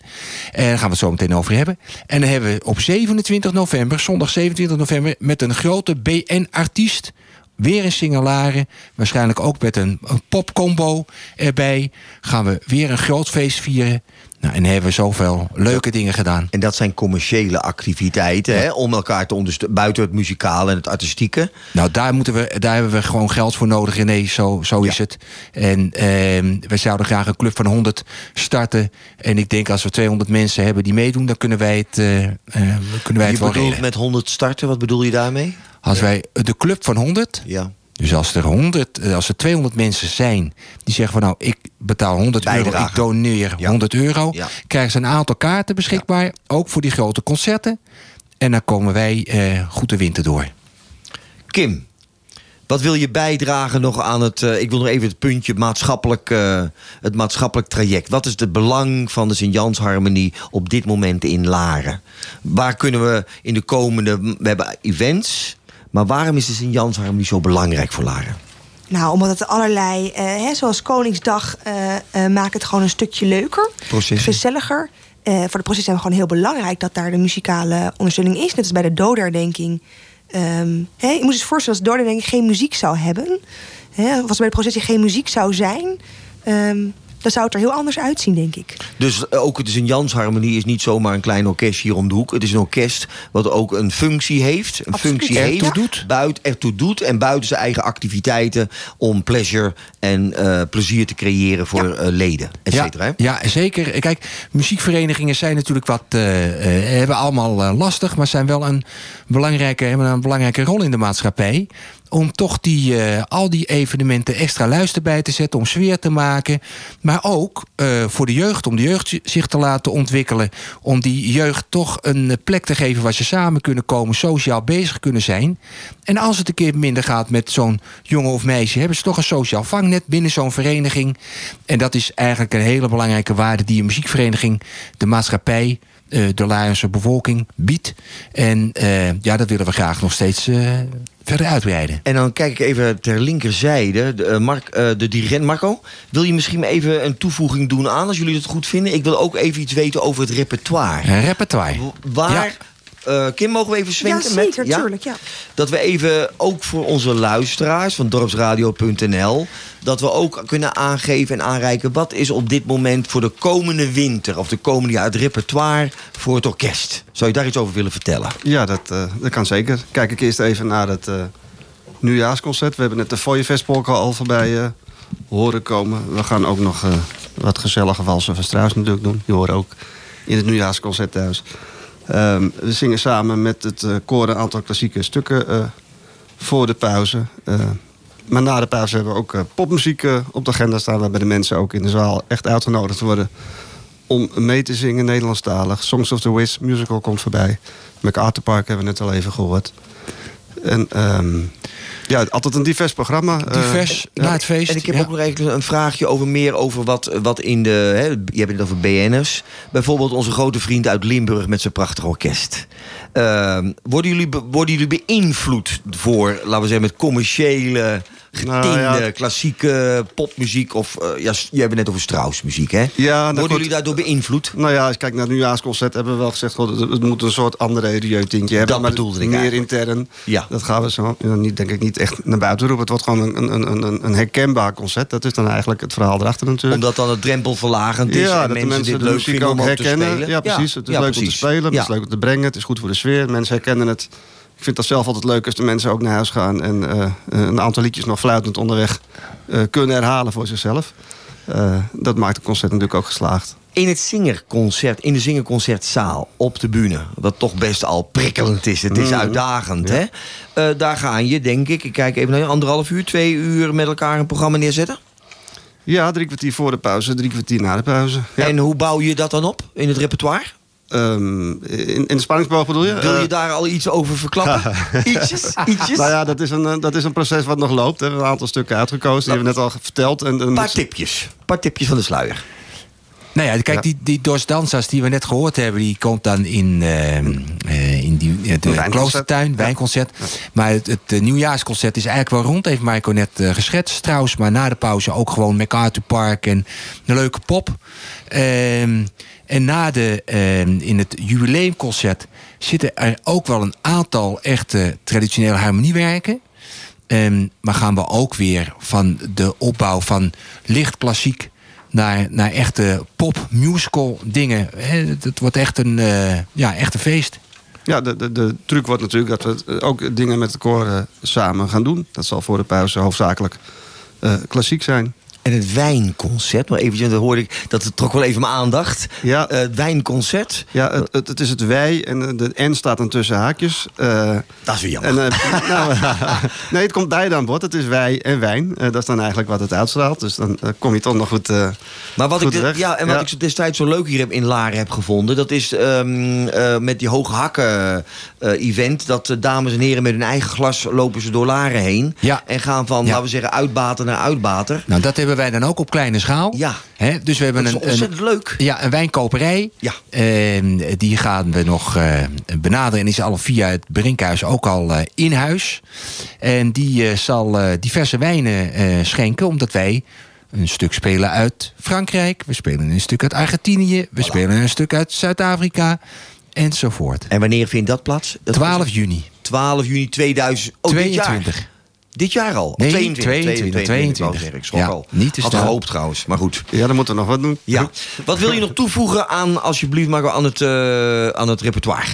En daar gaan we het zo meteen over hebben. En dan hebben we op 27 november, zondag 27 november, met een grote BN-artiest. Weer in Singelaren. Waarschijnlijk ook met een, een popcombo erbij. Gaan we weer een groot feest vieren. Nou, en hebben we zoveel leuke dingen gedaan. En dat zijn commerciële activiteiten, hè, om elkaar te ondersteunen. Buiten het muzikale en het artistieke. Nou, daar, moeten we, daar hebben we gewoon geld voor nodig, René. Zo, zo is het. En ehm, we zouden graag een club van 100 starten. En ik denk als we 200 mensen hebben die meedoen... dan kunnen wij het, eh, eh, kunnen wij Je het wel bedoelt regelen. met 100 starten, wat bedoel je daarmee? Als wij de club van 100... Ja. Dus als er, 100, eh, als er 200 mensen zijn die zeggen van nou, ik betaal 100 euro, ik doneer 100 euro, Ja. krijgen ze een aantal kaarten beschikbaar, ook voor die grote concerten. En dan komen wij eh, goed de winter door. Kim, wat wil je bijdragen nog aan het... eh, ik wil nog even het puntje maatschappelijk, eh, het maatschappelijk traject. Wat is het belang van de Sint-Jans Harmonie op dit moment in Laren? Waar kunnen we in de komende... We hebben events, maar waarom is de Sint-Jans Harmonie zo belangrijk voor Laren? Nou, omdat het allerlei, eh, hè, zoals Koningsdag, eh eh, maakt het gewoon een stukje leuker. Processen. Gezelliger. Voor de proces zijn we gewoon heel belangrijk dat daar de muzikale ondersteuning is. Net als bij de doderdenking. Ehm hè, je moet je eens voorstellen als de doderdenking geen muziek zou hebben. Hè, of als bij de processie geen muziek zou zijn. ehm, dan zou het er heel anders uitzien, denk ik. Dus eh, ook de Sint-Jans Harmonie is niet zomaar een klein orkest hier om de hoek. Het is een orkest wat ook een functie heeft. Een Absoluut. functie Ertoe heeft. doet. Buiten, ertoe doet. En buiten zijn eigen activiteiten om pleasure en eh, plezier te creëren voor eh, leden. Et Ja, cetera, ja, zeker. Kijk, muziekverenigingen zijn natuurlijk wat. eh, eh, hebben allemaal lastig, maar zijn wel een belangrijke, hebben een belangrijke rol in de maatschappij. Om toch die, eh, al die evenementen extra luister bij te zetten, om sfeer te maken. Maar ook eh, voor de jeugd, om de jeugd zich te laten ontwikkelen. Om die jeugd toch een plek te geven waar ze samen kunnen komen, sociaal bezig kunnen zijn. En als het een keer minder gaat met zo'n jongen of meisje, hebben ze toch een sociaal vangnet binnen zo'n vereniging. En dat is eigenlijk een hele belangrijke waarde die een muziekvereniging, de maatschappij, eh, de Larense bevolking biedt. En ja, dat willen we graag nog steeds verder uitbreiden. En dan kijk ik even ter linkerzijde. De, eh, Mark, eh, de dirigent Marco, wil je misschien even een toevoeging doen aan als jullie het goed vinden? Ik wil ook even iets weten over het repertoire. Een repertoire. Waar Ja. Eh, Kim, mogen we even Ja, zwenken? zeker, met, tuurlijk. Ja. Dat we even, ook voor onze luisteraars van dorpsradio.nl... dat we ook kunnen aangeven en aanreiken... wat is op dit moment voor de komende winter... of de komende jaar het repertoire voor het orkest. Zou je daar iets over willen vertellen? Ja, dat, eh, dat kan zeker. Kijk ik eerst even naar het eh, nieuwjaarsconcert. We hebben net de Fooienfestpolka al voorbij eh, horen komen. We gaan ook nog eh, wat gezellige walsen van Strauss natuurlijk doen. Die horen ook in het nieuwjaarsconcert thuis. Ehm, we zingen samen met het eh, koor een aantal klassieke stukken eh, voor de pauze. Eh, maar na de pauze hebben we ook eh, popmuziek op de agenda staan... waarbij de mensen ook in de zaal echt uitgenodigd worden... om mee te zingen Nederlandstalig. Songs of the Wiz musical komt voorbij. MacArthur Park hebben we net al even gehoord. En ehm, ja, altijd een divers programma. eh, Divers, na het feest. En ik heb ja. ook nog even een vraagje over meer over wat, wat in de... Hè, je hebt het over BN'ers. Bijvoorbeeld onze grote vriend uit Limburg met zijn prachtig orkest. Ehm, worden, jullie, worden jullie beïnvloed voor, laten we zeggen, met commerciële, Nou ja. klassieke popmuziek? Of, eh, ja, je hebt het net over Strauss muziek, hè? Ja, nou worden goed. jullie daardoor beïnvloed? Nou ja, als je kijkt naar het nieuwjaarsconcert hebben we wel gezegd... God, het, moet een soort andere rieutintje hebben. Dat maar bedoelde ik Meer eigenlijk. intern. Ja. Dat gaan we zo ja, niet, denk ik niet echt naar buiten roepen. Het wordt gewoon een, een, een, een herkenbaar concert. Dat is dan eigenlijk het verhaal erachter natuurlijk. Omdat dan het drempelverlagend is ja, en dat mensen, mensen dit de leuk vinden om te herkennen. spelen. Ja, precies. Het is ja, leuk om te spelen, het Ja. is leuk om te brengen, het is goed voor de sfeer. Mensen herkennen het. Ik vind dat zelf altijd leuk als de mensen ook naar huis gaan... en eh, een aantal liedjes nog fluitend onderweg eh, kunnen herhalen voor zichzelf. Eh, dat maakt het concert natuurlijk ook geslaagd. in het zingerconcert, in de zingerconcertzaal op de bühne, wat toch best al prikkelend is, het is Mhm. uitdagend, hè? Daar ga je, denk ik, ik kijk even naar je, anderhalf uur, twee uur met elkaar een programma neerzetten. Ja, drie kwartier voor de pauze, drie kwartier na de pauze. Ja. En hoe bouw je dat dan op in het repertoire? Ehm, in, in de spanningsboog bedoel je? Wil je Eh, daar al iets over verklappen? ietsjes, ietsjes? Nou ja, dat is, een, eh, dat is een proces wat nog loopt. We hebben een aantal stukken uitgekozen. Die hebben we net al verteld. En, Een paar moet- tipjes. Een paar tipjes van de sluier. Nou ja, kijk, Ja. die, die Dos Dansas die we net gehoord hebben... die komt dan in, eh, in die, eh, de wijnconcert. kloostertuin, wijnconcert. Maar het, het nieuwjaarsconcert is eigenlijk wel rond. Heeft Michael net geschetst, Strauss. Maar na de pauze ook gewoon MacArthur Park en een leuke pop. Ehm, en na de, ehm, in het jubileumconcert zitten er ook wel een aantal echte traditionele harmoniewerken. Ehm, maar gaan we ook weer van de opbouw van licht klassiek naar, naar echte pop, musical dingen. Het, wordt echt een, eh, ja, echt een feest. Ja, de, de, de truc wordt natuurlijk dat we ook dingen met de koor eh, samen gaan doen. Dat zal voor de pauze hoofdzakelijk eh, klassiek zijn. En het wijnconcert, maar eventjes, dat hoorde ik, dat trok wel even mijn aandacht. Ja. Eh, het wijnconcert, Ja, het, het, het is het wij en de N staat dan tussen haakjes. Eh, dat is weer jammer. en, eh, nou, nee, het komt beide aan bod. Het is wij en wijn. Eh, dat is dan eigenlijk wat het uitstraalt. Dus dan kom je toch nog goed, eh, Maar wat goed ik, de- ja, en wat Ja. ik zo destijds zo leuk hier heb in Laren heb gevonden... dat is ehm, eh, met die hoge hakken eh, event... dat de dames en heren met hun eigen glas lopen ze door Laren heen... Ja. en gaan van, Ja. laten we zeggen, uitbater naar uitbater. Nou, dat hebben wij dan ook op kleine schaal. Ja, Hè, dus we hebben dat is een, een, ontzettend leuk. ja, een wijnkoperij. Ja. Ehm, die gaan we nog eh, benaderen. En is al via het Brinkhuis ook al eh, in huis. En die eh, zal diverse wijnen schenken. Omdat wij een stuk spelen uit Frankrijk. We spelen een stuk uit Argentinië. We spelen een stuk uit Zuid-Afrika. Enzovoort. En wanneer vindt dat plaats? Dat 12 juni. 12 juni 2000... Oh, dit jaar. 22. Dit jaar al? Nee, 22, 22, 22, wou ik zeggen. Ik schrok Ja, al. niet te Had gehoopt trouwens, maar goed. Ja, dan moeten we nog wat doen. Ja. Wat wil je nog toevoegen aan, alsjeblieft, maar aan het, eh, aan het repertoire?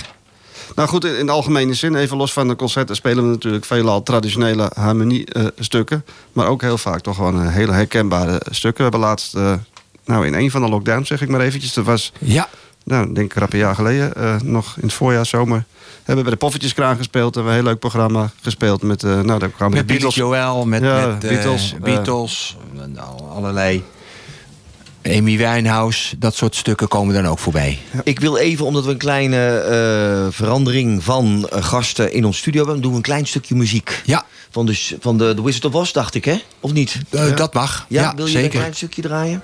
Nou goed, in in de algemene zin, even los van de concerten... spelen we natuurlijk veelal traditionele harmoniestukken. maar ook heel vaak toch gewoon eh, hele herkenbare stukken. We hebben laatst, eh, nou in een van de lockdowns zeg ik maar eventjes... dat was, Ja, nou ik denk ik rap een jaar geleden, nog in het voorjaar, zomer... hebben we bij de Poffertjeskraan gespeeld. En we een heel leuk programma gespeeld met, eh, nou daar kwamen met de Billy Beatles. Joel, met, Ja, met eh, Beatles, Beatles, eh. Nou, allerlei. Amy Winehouse, dat soort stukken komen dan ook voorbij. Ik wil even, omdat we een kleine eh, verandering van eh, gasten in ons studio hebben... doen we een klein stukje muziek. Ja, Van de, van de, de Wizard of Oz, dacht ik, hè? Of niet? eh, dat mag. Ja, Ja, wil je zeker. een klein stukje draaien?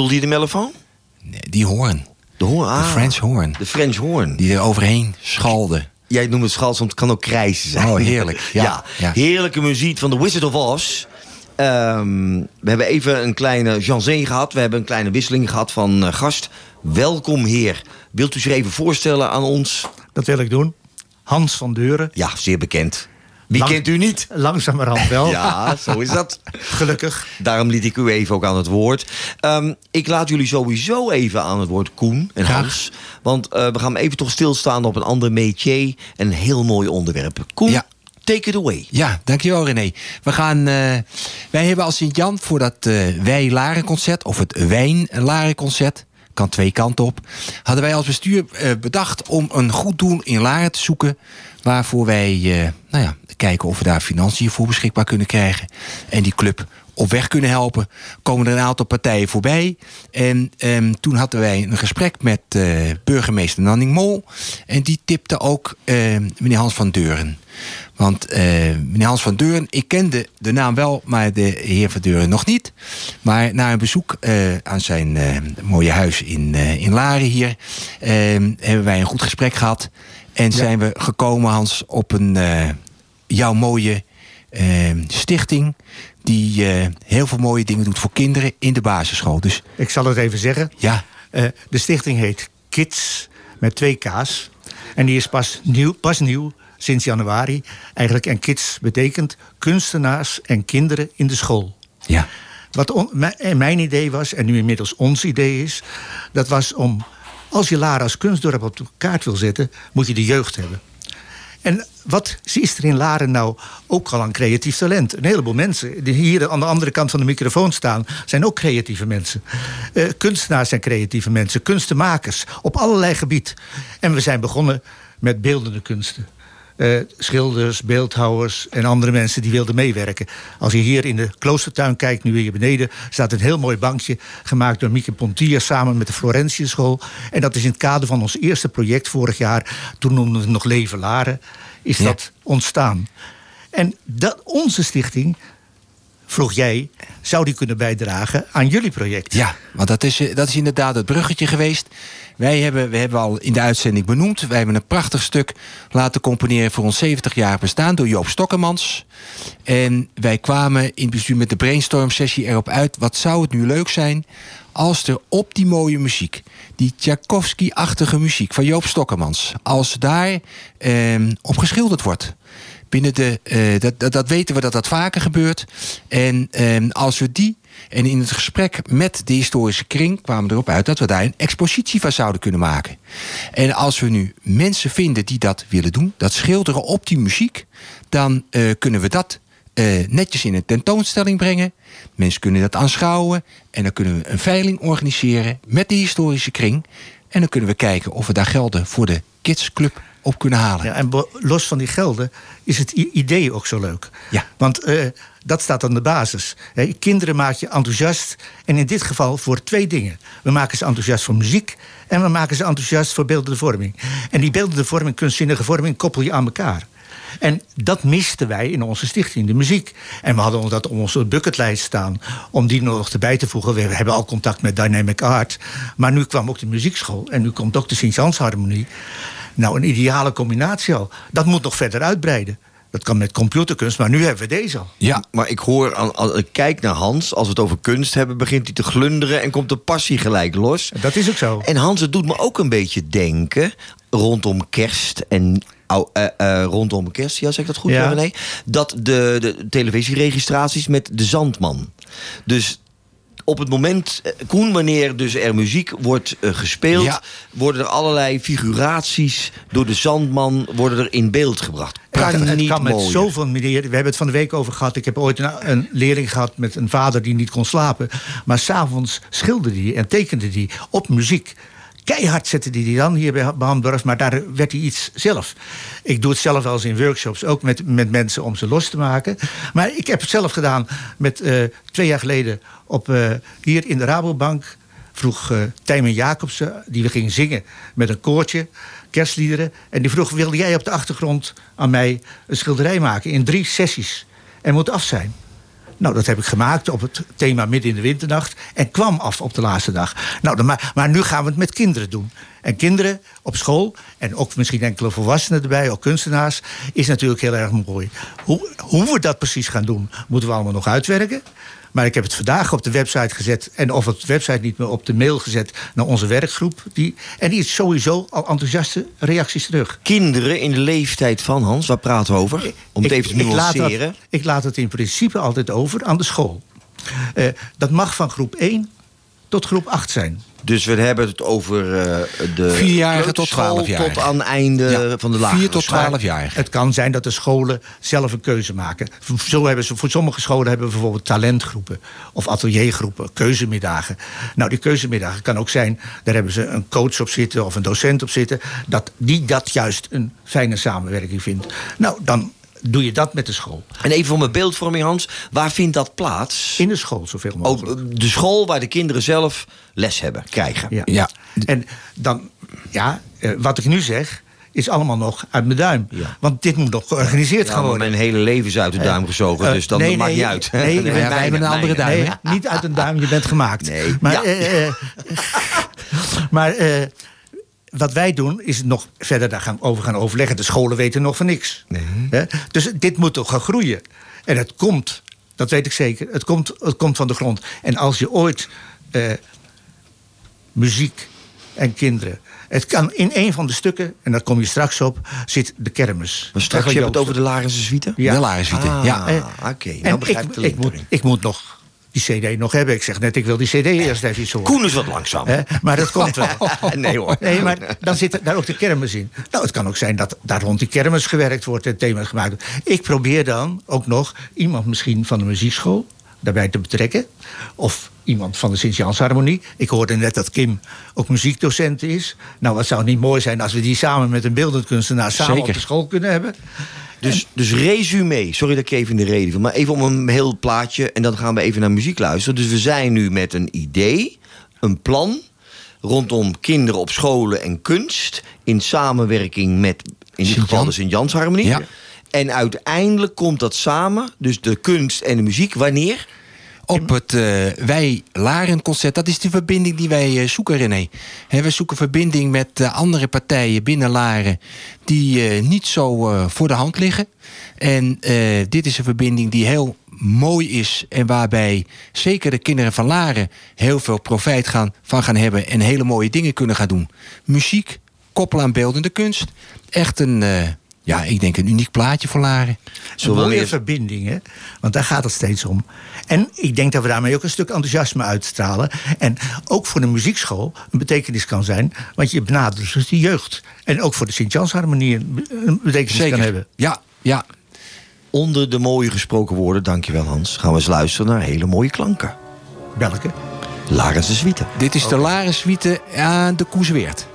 Bedoelde je de mellofoon? Nee, die hoorn. De hoorn, ah. De French horn. De French horn. Die er overheen schalde. Jij noemt het schals, want het kan ook krijzen zijn. Oh, heerlijk. Ja, ja. heerlijke muziek van The Wizard of Oz. Ehm, we hebben even een kleine janzee gehad. We hebben een kleine wisseling gehad van eh, gast. Welkom, heer. Wilt u zich even voorstellen aan ons? Dat wil ik doen. Hans van Deuren. Ja, zeer bekend. Wie Lang- kent u niet? Langzamerhand wel. Ja, zo is dat. Gelukkig. Daarom liet ik u even ook aan het woord. Ehm, ik laat jullie sowieso even aan het woord, Koen en Hans. Want eh, we gaan even toch stilstaan op een ander métier. En een heel mooi onderwerp. Koen, take it away. Ja, dankjewel René. We gaan, eh, wij hebben als Sint-Jan voor dat eh Wij-Laren-concert... of het Wijn-Laren-concert, kan twee kanten op... hadden wij als bestuur eh, bedacht om een goed doel in Laren te zoeken... waarvoor wij eh, nou ja, kijken of we daar financiën voor beschikbaar kunnen krijgen... en die club op weg kunnen helpen. Komen er een aantal partijen voorbij. En ehm, toen hadden wij een gesprek met eh, burgemeester Nanning Mol. En die tipte ook eh, meneer Hans van Deuren. Want eh, meneer Hans van Deuren, ik kende de naam wel, maar de heer van Deuren nog niet. Maar na een bezoek eh, aan zijn eh, mooie huis in, in Laren hier... eh, hebben wij een goed gesprek gehad. En zijn we gekomen, Hans, op een jouw mooie eh, stichting... die heel veel mooie dingen doet voor kinderen in de basisschool. Dus Ik zal het even zeggen. Ja. De stichting heet Kids met twee K's. En die is pas nieuw, pas nieuw sinds januari. Eigenlijk, en Kids betekent kunstenaars en kinderen in de school. Ja. Wat on- mijn- mijn idee was, en nu inmiddels ons idee is... dat was om, als je Lara als kunstdorp op de kaart wil zetten... moet je de jeugd hebben. En wat is er in Laren nou ook al aan creatief talent? Een heleboel mensen die hier aan de andere kant van de microfoon staan... zijn ook creatieve mensen. Eh, kunstenaars zijn creatieve mensen, kunstenmakers... op allerlei gebied. En we zijn begonnen met beeldende kunsten. Eh, schilders, beeldhouwers en andere mensen die wilden meewerken. Als je hier in de kloostertuin kijkt, nu hier beneden... staat een heel mooi bankje gemaakt door Mieke Pontier... samen met de Florentiuschool. En dat is in het kader van ons eerste project vorig jaar... toen noemden we het nog Leven Laren, is dat ontstaan. En dat, onze stichting, vroeg jij... zou die kunnen bijdragen aan jullie project? Ja, want dat is, eh, dat is inderdaad het bruggetje geweest. Wij hebben, we hebben al in de uitzending benoemd. Wij hebben een prachtig stuk laten componeren voor ons 70 jaar bestaan door Joop Stokkemans. En wij kwamen in het bestuur met de brainstorm sessie erop uit. Wat zou het nu leuk zijn als er op die mooie muziek, die Tchaikovsky-achtige muziek van Joop Stokkemans, als daar ehm, op geschilderd wordt binnen de. eh, dat, dat, dat weten we dat dat vaker gebeurt. En ehm, als we die. En in het gesprek met de historische kring kwamen we erop uit dat we daar een expositie van zouden kunnen maken. En als we nu mensen vinden die dat willen doen, dat schilderen op die muziek, dan eh, kunnen we dat eh, netjes in een tentoonstelling brengen. Mensen kunnen dat aanschouwen. En dan kunnen we een veiling organiseren met de historische kring. En dan kunnen we kijken of we daar gelden voor de Kids Club op kunnen halen. Ja, en los van die gelden is het idee ook zo leuk. Ja. Want eh, dat staat aan de basis. Kinderen maak je enthousiast. En in dit geval voor twee dingen. We maken ze enthousiast voor muziek. En we maken ze enthousiast voor beeldende vorming. En die beeldende vorming, kunstzinnige vorming, koppel je aan elkaar. En dat misten wij in onze stichting, de muziek. En we hadden dat op onze bucketlijst staan om die nog erbij te voegen. We hebben al contact met Dynamic Art. Maar nu kwam ook de muziekschool en nu komt ook de Sint-Jansharmonie. Nou, een ideale combinatie al. Dat moet nog verder uitbreiden. Dat kan met computerkunst, maar nu hebben we deze al. Ja, maar ik hoor, als ik kijk naar Hans, als we het over kunst hebben, begint hij te glunderen en komt de passie gelijk los. Dat is ook zo. En Hans, het doet me ook een beetje denken rondom kerst en. eh, rondom kerst, ja, zeg ik dat goed, Ja. René? Dat de, de televisieregistraties met de Zandman. Dus op het moment, eh, Koen, wanneer dus er muziek wordt eh, gespeeld, Ja. worden er allerlei figuraties door de Zandman worden er in beeld gebracht. Kan het niet kan met mooier. zoveel manieren. We hebben het van de week over gehad. Ik heb ooit een, een leerling gehad met een vader die niet kon slapen. Maar s'avonds schilderde hij en tekende hij op muziek. Keihard zette hij die dan hier bij Hamburg, maar daar werd hij iets zelf. Ik doe het zelf wel eens in workshops, ook met, met mensen om ze los te maken. Maar ik heb het zelf gedaan met eh, twee jaar geleden op, eh, hier in de Rabobank vroeg eh Tijmen Jacobsen, die we gingen zingen met een koortje, kerstliederen. En die vroeg, wilde jij op de achtergrond aan mij een schilderij maken in drie sessies? En moet af zijn. Nou, dat heb ik gemaakt op het thema Midden in de Winternacht. En kwam af op de laatste dag. Nou, maar, maar nu gaan we het met kinderen doen. En kinderen op school, en ook misschien enkele volwassenen erbij, ook kunstenaars, is natuurlijk heel erg mooi. Hoe, hoe we dat precies gaan doen, moeten we allemaal nog uitwerken. Maar ik heb het vandaag op de website gezet. En of het website niet meer op de mail gezet naar onze werkgroep. Die, en die is sowieso al enthousiaste reacties terug. Kinderen in de leeftijd van Hans, waar praten we over? Om het Ik- even te ik laat nuanceren. dat- Ik laat het in principe altijd over aan de school. Eh, dat mag van groep 1 tot groep 8 zijn. Dus we hebben het over eh, de Vierjarige tot kleuterschool 12-jarige. tot aan het einde van de lagere school. Het kan zijn dat de scholen zelf een keuze maken. Zo hebben ze, voor sommige scholen hebben we bijvoorbeeld talentgroepen of ateliergroepen, keuzemiddagen. Nou, die keuzemiddagen kan ook zijn, daar hebben ze een coach op zitten of een docent op zitten, dat die dat juist een fijne samenwerking vindt. Nou, dan doe je dat met de school. En even voor mijn beeldvorming, Hans. Waar vindt dat plaats? In de school, zoveel mogelijk. Oh, de school waar de kinderen zelf les hebben, krijgen. Ja. En dan, ja, eh, wat ik nu zeg, is allemaal nog uit mijn duim. Want dit moet nog georganiseerd Ja, gaan worden. mijn hele leven is uit de duim gezogen, Eh, dus dat nee, maakt nee, niet uit. Nee, Nee, wij, hebben een andere duim. Nee, niet uit een duim, je bent gemaakt. Nee. Maar, Ja. eh, eh, maar eh, wat wij doen, is nog verder daar gaan, over gaan overleggen. De scholen weten nog van niks. Hè? Dus dit moet toch gaan groeien. En het komt, dat weet ik zeker, het komt, het komt van de grond. En als je ooit eh, muziek en kinderen. Het kan in een van de stukken, en daar kom je straks op, zit de kermis. Maar straks, je hebt het over de Larense suite? Ja. De Larense suite, Ah, ja. oké, nou en ik, moet, ik moet nog die cd nog hebben. Ik zeg net, ik wil die cd eerst even iets horen. Koen is wat langzaam. Hè? Maar dat komt wel. Nee, hoor. Nee, maar dan zit daar ook de kermis in. Nou, het kan ook zijn dat daar rond die kermis gewerkt wordt en thema's gemaakt wordt. Ik probeer dan ook nog iemand misschien van de muziekschool daarbij te betrekken. Of iemand van de Sint-Jans Harmonie. Ik hoorde net dat Kim ook muziekdocent is. Nou, wat zou niet mooi zijn als we die samen met een beeldend kunstenaar samen Zeker. op de school kunnen hebben. Dus, dus resume, sorry dat ik even in de reden viel, maar even om een heel plaatje en dan gaan we even naar muziek luisteren. Dus we zijn nu met een idee, een plan rondom kinderen op scholen en kunst in samenwerking met in dit geval de Sint-Jans Harmonie. Ja. En uiteindelijk komt dat samen, dus de kunst en de muziek, wanneer? Op het eh Wij Laren concert. Dat is de verbinding die wij eh, zoeken, René. Hè, we zoeken verbinding met eh, andere partijen binnen Laren... die niet zo voor de hand liggen. En dit is een verbinding die heel mooi is... en waarbij zeker de kinderen van Laren... heel veel profijt gaan, van gaan hebben... en hele mooie dingen kunnen gaan doen. Muziek, koppelen aan beeldende kunst. Echt een... ja, ik denk een uniek plaatje voor Laren. Een mooie verbinding, hè? Want daar gaat het steeds om. En ik denk dat we daarmee ook een stuk enthousiasme uitstralen. En ook voor de muziekschool een betekenis kan zijn. Want je benadert dus de jeugd. En ook voor de Sint-Jans Harmonie een betekenis Zeker. kan hebben. Ja, ja. Onder de mooie gesproken woorden, dankjewel Hans, gaan we eens luisteren naar hele mooie klanken. Welke? Larense suite. Dit is de Laren Suite aan de Koesweert.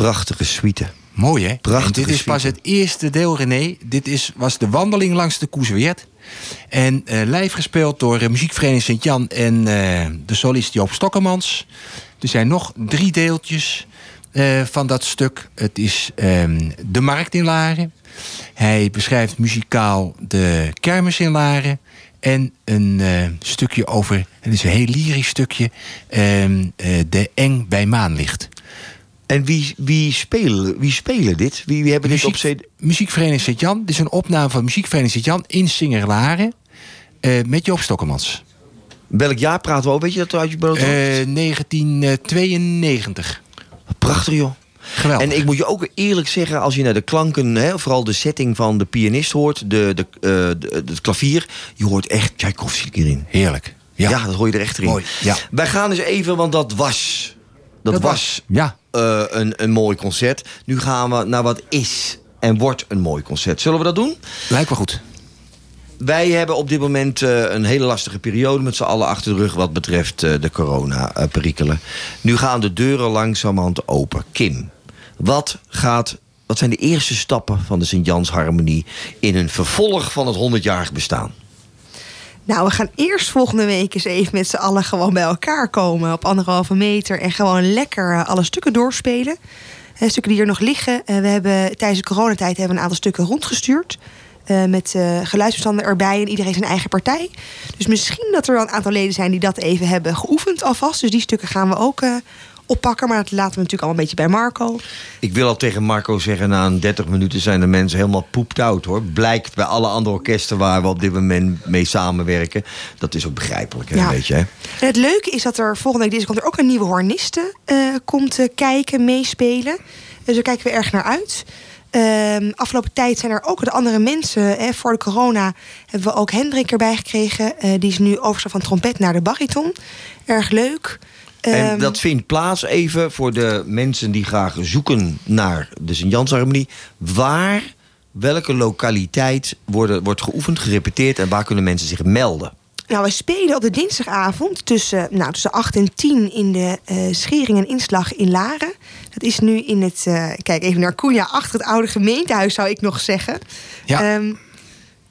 Prachtige suite. Mooi, hè? Prachtige en dit is pas het eerste deel, René. Dit is, was de wandeling langs de Koesweert. En eh live gespeeld door eh, Muziekvereniging Sint-Jan en eh, de solist Joop Stokkemans. Er zijn nog drie deeltjes van dat stuk. Het is ehm, De Markt in Laren. Hij beschrijft muzikaal de kermis in Laren. En een stukje over, het is een heel lyrisch stukje, ehm, eh, De Eng bij Maanlicht. En wie, wie, spelen, wie spelen dit? Wie, wie hebben dit op Muziek, Muziekvereniging Sint-Jan. Dit is een opname van Muziekvereniging Sint-Jan in Singerlaren. eh met Joop Stokkemans. Welk jaar praten we over? Weet je dat uit je brood? Eh 1992. Prachtig, joh. Geweldig. En ik moet je ook eerlijk zeggen, als je naar de klanken, hè, vooral de setting van de pianist hoort, de, de, eh, de- klavier, je hoort echt Tchaikovsky erin. Heerlijk. Ja. dat hoor je er echt in. Mooi, ja. Wij gaan eens even, want dat was, dat, Dat was, was, ja. eh, een, een mooi concert. Nu gaan we naar wat is en wordt een mooi concert. Zullen we dat doen? Lijkt me goed. Wij hebben op dit moment eh, een hele lastige periode met z'n allen achter de rug wat betreft eh, de corona-perikelen. Nu gaan de deuren langzamerhand open. Kim, wat, gaat, wat zijn de eerste stappen van de Sint-Jans Harmonie in een vervolg van het 100-jarig bestaan? Nou, we gaan eerst volgende week eens even met z'n allen gewoon bij elkaar komen. Op anderhalve meter. En gewoon lekker eh, alle stukken doorspelen. Stukken die er nog liggen. Eh, we hebben tijdens de coronatijd hebben we een aantal stukken rondgestuurd. eh, met geluidsbestanden erbij en iedereen zijn eigen partij. Dus misschien dat er wel een aantal leden zijn die dat even hebben geoefend alvast. Dus die stukken gaan we ook oppakken. Maar dat laten we natuurlijk allemaal een beetje bij Marco. Ik wil al tegen Marco zeggen, na een 30 minuten zijn de mensen helemaal poept out hoor. Blijkt bij alle andere orkesten waar we op dit moment mee samenwerken. Dat is ook begrijpelijk, hè, Ja. weet je. Hè? En het leuke is dat er volgende week dinsdag komt er ook een nieuwe horniste eh, komt eh, kijken, meespelen. Dus daar kijken we erg naar uit. Ehm, afgelopen tijd zijn er ook de andere mensen. Hè, voor de corona hebben we ook Hendrik erbij gekregen. Eh, die is nu overstap van trompet naar de bariton. Erg leuk. En Ehm, dat vindt plaats even voor de mensen die graag zoeken naar de Sint-Jansharmonie. Waar, welke lokaliteit worden, wordt geoefend, gerepeteerd en waar kunnen mensen zich melden? Nou, wij spelen op de dinsdagavond tussen, nou, tussen 8 en 10 in de eh, schering en inslag in Laren. Dat is nu in het, eh, kijk even naar Koen, ja, achter het oude gemeentehuis zou ik nog zeggen. Ja. Ehm,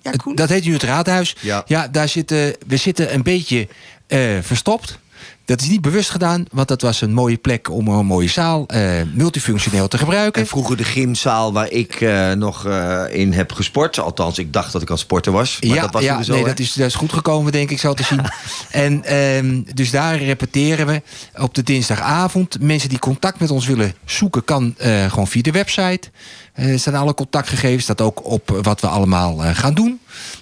ja, Koen. Dat heet nu het raadhuis. Ja. daar zitten, we zitten een beetje eh, verstopt. Dat is niet bewust gedaan, want dat was een mooie plek om een mooie zaal eh, multifunctioneel te gebruiken. En vroeger de gymzaal waar ik eh, nog eh, in heb gesport. Althans, ik dacht dat ik aan het sporten was. Maar ja, dat was ja zo, nee, dat is, dat is goed gekomen, denk ik, zo te zien. en ehm, dus daar repeteren we op de dinsdagavond. Mensen die contact met ons willen zoeken, kan gewoon via de website. Eh, staan alle contactgegevens, staat ook op wat we allemaal eh, gaan doen.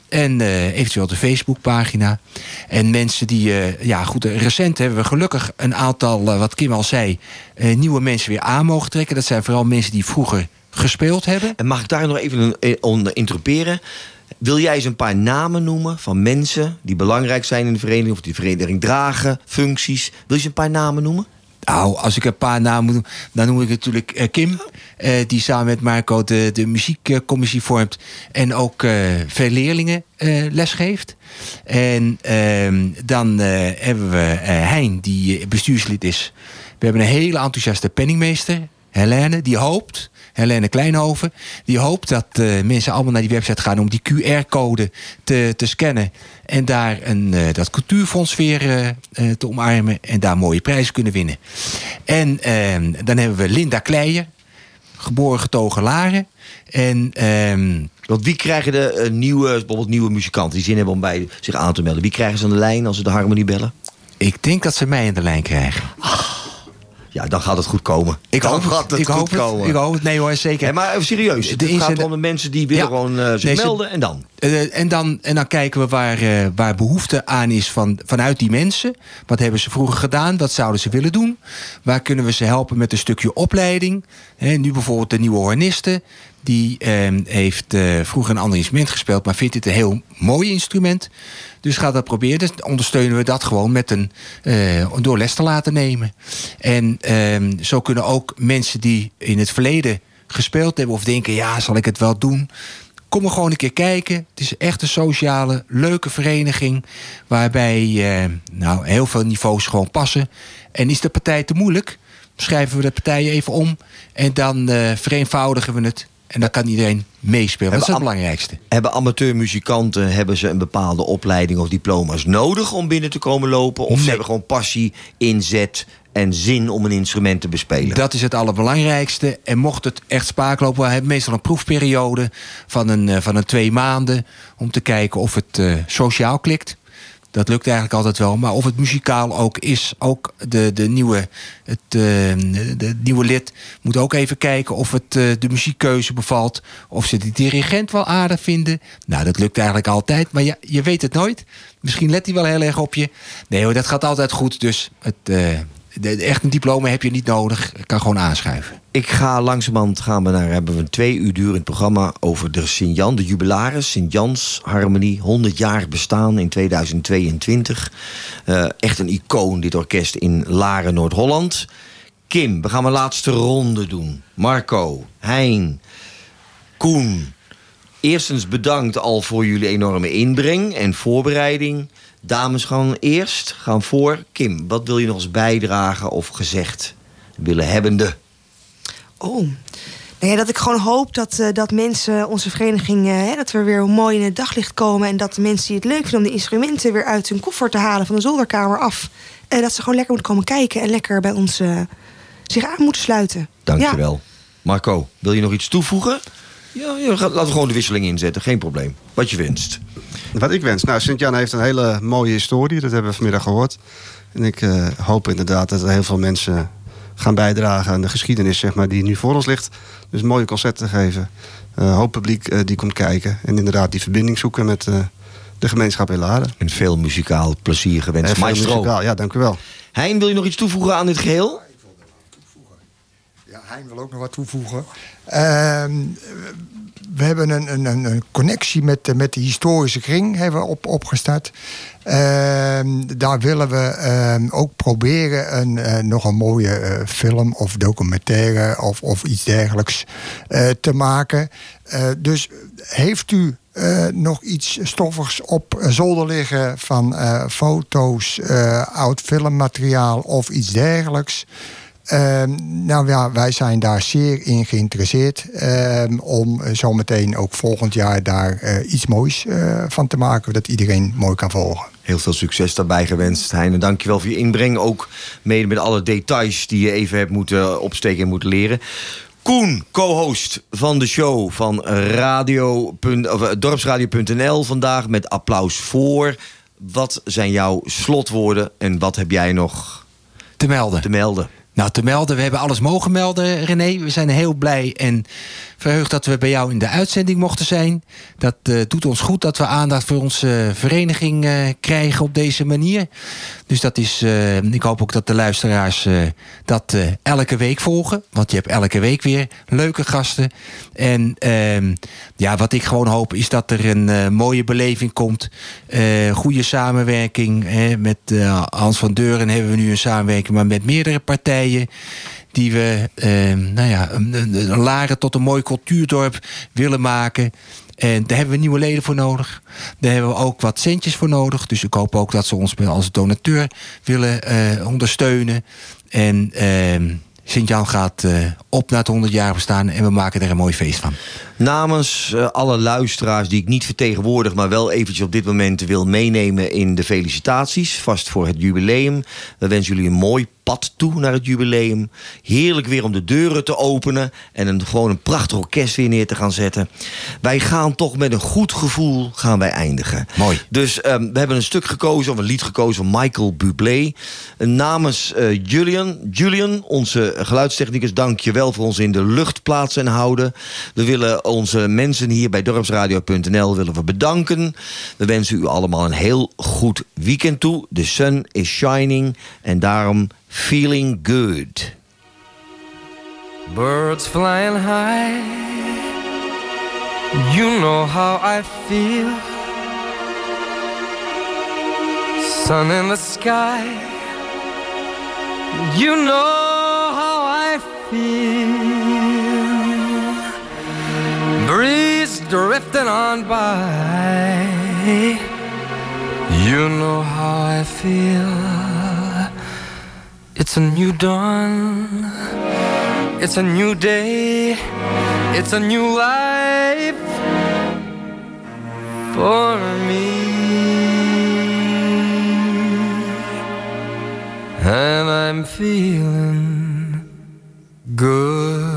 En eh, eventueel de Facebookpagina. En mensen die, eh, ja goed, eh, recent hebben we gelukkig een aantal, eh, wat Kim al zei, eh, nieuwe mensen weer aan mogen trekken. Dat zijn vooral mensen die vroeger gespeeld hebben. En mag ik daar nog even onder interroperen? Wil jij eens een paar namen noemen van mensen die belangrijk zijn in de vereniging... of die vereniging dragen, functies? Wil je eens een paar namen noemen? Nou, als ik een paar namen noem, dan noem ik natuurlijk eh, Kim. eh, die samen met Marco de, de muziekcommissie vormt. En ook eh, veel leerlingen eh, lesgeeft. En ehm, dan hebben we Hein, die bestuurslid is. We hebben een hele enthousiaste penningmeester, Helene, die hoopt. Helene Kleinhoven. Die hoopt dat eh, mensen allemaal naar die website gaan om die QR-code te, te scannen. En daar een, eh, dat cultuurfonds weer eh, te omarmen. En daar mooie prijzen kunnen winnen. En ehm, dan hebben we Linda Kleijer. Geboren getogen Laren. En, ehm, Want wie krijgen de nieuwe, bijvoorbeeld nieuwe muzikanten... die zin hebben om bij zich aan te melden? Wie krijgen ze aan de lijn als ze de harmonie bellen? ik denk dat ze mij aan de lijn krijgen. Ja, dan gaat het goed komen. Ik dan hoop het. gaat het ik goed hoop het. komen. Ik hoop het. Nee hoor, zeker. Nee, maar even serieus, het De gaat inzet- om de mensen die willen Ja. gewoon eh, zich melden en dan? Eh, en, dan, en dan kijken we waar, eh, waar behoefte aan is van, vanuit die mensen. Wat hebben ze vroeger gedaan? Wat zouden ze willen doen? Waar kunnen we ze helpen met een stukje opleiding? Hè, nu bijvoorbeeld de nieuwe horniste. Die eh, heeft eh, vroeger een ander instrument gespeeld, maar vindt dit een heel mooi instrument. Dus gaat dat proberen. Dus ondersteunen we dat gewoon met een, eh, door les te laten nemen. En ehm, zo kunnen ook mensen die in het verleden gespeeld hebben of denken: ja, zal ik het wel doen? Kom er gewoon een keer kijken. Het is echt een sociale, leuke vereniging. Waarbij eh, nou, heel veel niveaus gewoon passen. En is de partij te moeilijk? schrijven we de partijen even om. En dan eh, vereenvoudigen we het. En dan kan iedereen meespelen. Dat is het belangrijkste. Hebben amateurmuzikanten hebben ze een bepaalde opleiding of diploma's nodig om binnen te komen lopen? Of ze hebben gewoon passie, inzet en zin om een instrument te bespelen? Dat is het allerbelangrijkste. En mocht het echt spaak lopen, we hebben meestal een proefperiode van een, eh, van een twee maanden. Om te kijken of het eh, sociaal klikt. Dat lukt eigenlijk altijd wel. Maar of het muzikaal ook is. Ook de, de, nieuwe, het, eh, de, de nieuwe lid moet ook even kijken of het eh, de muziekkeuze bevalt. Of ze de dirigent wel aardig vinden. Nou, dat lukt eigenlijk altijd. Maar ja, je weet het nooit. Misschien let hij wel heel erg op je. Nee hoor, dat gaat altijd goed. Dus het, eh, echt een diploma heb je niet nodig. Kan gewoon aanschuiven. Ik ga langzamerhand gaan we naar hebben we een twee uur durend programma over de Sint-Jan, de jubilaris, Sint-Jans Harmonie, 100 jaar bestaan in 2022. Eh, echt een icoon, dit orkest in Laren, Noord-Holland. Kim, we gaan een laatste ronde doen. Marco, Hein, Koen. Eerstens bedankt al voor jullie enorme inbreng en voorbereiding. Dames gaan eerst, gaan voor. Kim, wat wil je nog eens bijdragen of gezegd willen hebbende? Oh. Nou ja, dat ik gewoon hoop dat, eh, dat mensen, onze vereniging, eh, hè, dat we weer mooi in het daglicht komen. En dat de mensen die het leuk vinden om de instrumenten weer uit hun koffer te halen van de zolderkamer af. eh, dat ze gewoon lekker moeten komen kijken en lekker bij ons zich aan moeten sluiten. Dankjewel. Marco, wil je nog iets toevoegen? Ja, ja, laten we gewoon de wisseling inzetten. Geen probleem. Wat je wenst. Wat ik wens. Nou, Sint-Jan heeft een hele mooie historie. Dat hebben we vanmiddag gehoord. En ik eh, hoop inderdaad dat er heel veel mensen gaan bijdragen aan de geschiedenis zeg maar, die nu voor ons ligt. Dus mooie concerten geven. Een hoop publiek eh, die komt kijken. En inderdaad die verbinding zoeken met de gemeenschap in Laren. En veel muzikaal plezier gewenst. En veel muzikaal, ja, dank u wel. Hein, wil je nog iets toevoegen aan dit geheel? Hein wil ook nog wat toevoegen. Ehm, we hebben een, een, een connectie met, de- met de historische kring hebben op, opgestart. Ehm, daar willen we ehm, ook proberen een, eh, nog een mooie eh, film of documentaire of, of iets dergelijks eh, te maken. Eh, dus heeft u eh, nog iets stoffigs op zolder liggen van eh, foto's, eh, oud filmmateriaal of iets dergelijks? Ehm, nou ja, wij zijn daar zeer in geïnteresseerd ehm, om eh, zometeen ook volgend jaar daar eh, iets moois eh, van te maken, dat iedereen mooi kan volgen. Heel veel succes daarbij gewenst, Hein. En dankjewel voor je inbreng. Ook mede met alle details die je even hebt moeten opsteken en moeten leren. Koen, co-host van de show van radio, of, dorpsradio.nl vandaag met applaus voor. Wat zijn jouw slotwoorden en wat heb jij nog te melden? Te melden. Nou, te melden, we hebben alles mogen melden, René. We zijn heel blij en verheugd dat we bij jou in de uitzending mochten zijn. Dat eh, doet ons goed dat we aandacht voor onze vereniging eh, krijgen op deze manier. Dus dat is, eh, ik hoop ook dat de luisteraars eh, dat eh, elke week volgen. Want je hebt elke week weer leuke gasten. En ehm, ja, wat ik gewoon hoop is dat er een eh, mooie beleving komt. Eh, goede samenwerking. Hè, met eh, Hans van Deuren hebben we nu een samenwerking, maar met meerdere partijen. Die we ehm, nou ja, een, Laren tot een mooi cultuurdorp willen maken. En daar hebben we nieuwe leden voor nodig. Daar hebben we ook wat centjes voor nodig. Dus ik hoop ook dat ze ons als donateur willen eh, ondersteunen. En ehm, Sint-Jan gaat eh, op naar het 100 jaar bestaan. En we maken er een mooi feest van. Namens eh, alle luisteraars die ik niet vertegenwoordig, maar wel eventjes op dit moment wil meenemen in de felicitaties. Vast voor het jubileum. We wensen jullie een mooi pad toe naar het jubileum. Heerlijk weer om de deuren te openen en een, gewoon een prachtig orkest weer neer te gaan zetten. Wij gaan toch met een goed gevoel gaan wij eindigen. Mooi. Dus ehm, we hebben een stuk gekozen, of een lied gekozen van Michael Bublé. Namens eh, Julian, Julian, onze geluidstechnicus, dank je wel voor ons in de lucht plaatsen en houden. We willen onze mensen hier bij dorpsradio.nl willen we bedanken. We wensen u allemaal een heel goed weekend toe. The sun is shining en daarom feeling good. Birds flying high, you know how I feel. Sun in the sky, you know how I feel. Breeze drifting on by, you know how I feel. It's a new dawn. It's a new day. It's a new life for me. And I'm feeling good.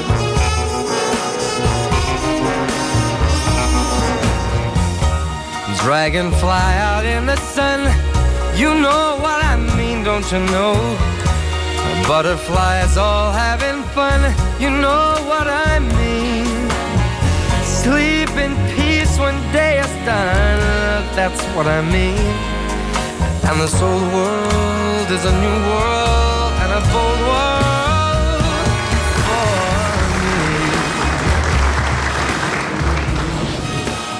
Dragonfly out in the sun, you know what I mean, don't you know? Butterflies all having fun, you know what I mean. Sleep in peace when day is done, that's what I mean. And this old world is a new world and a bold world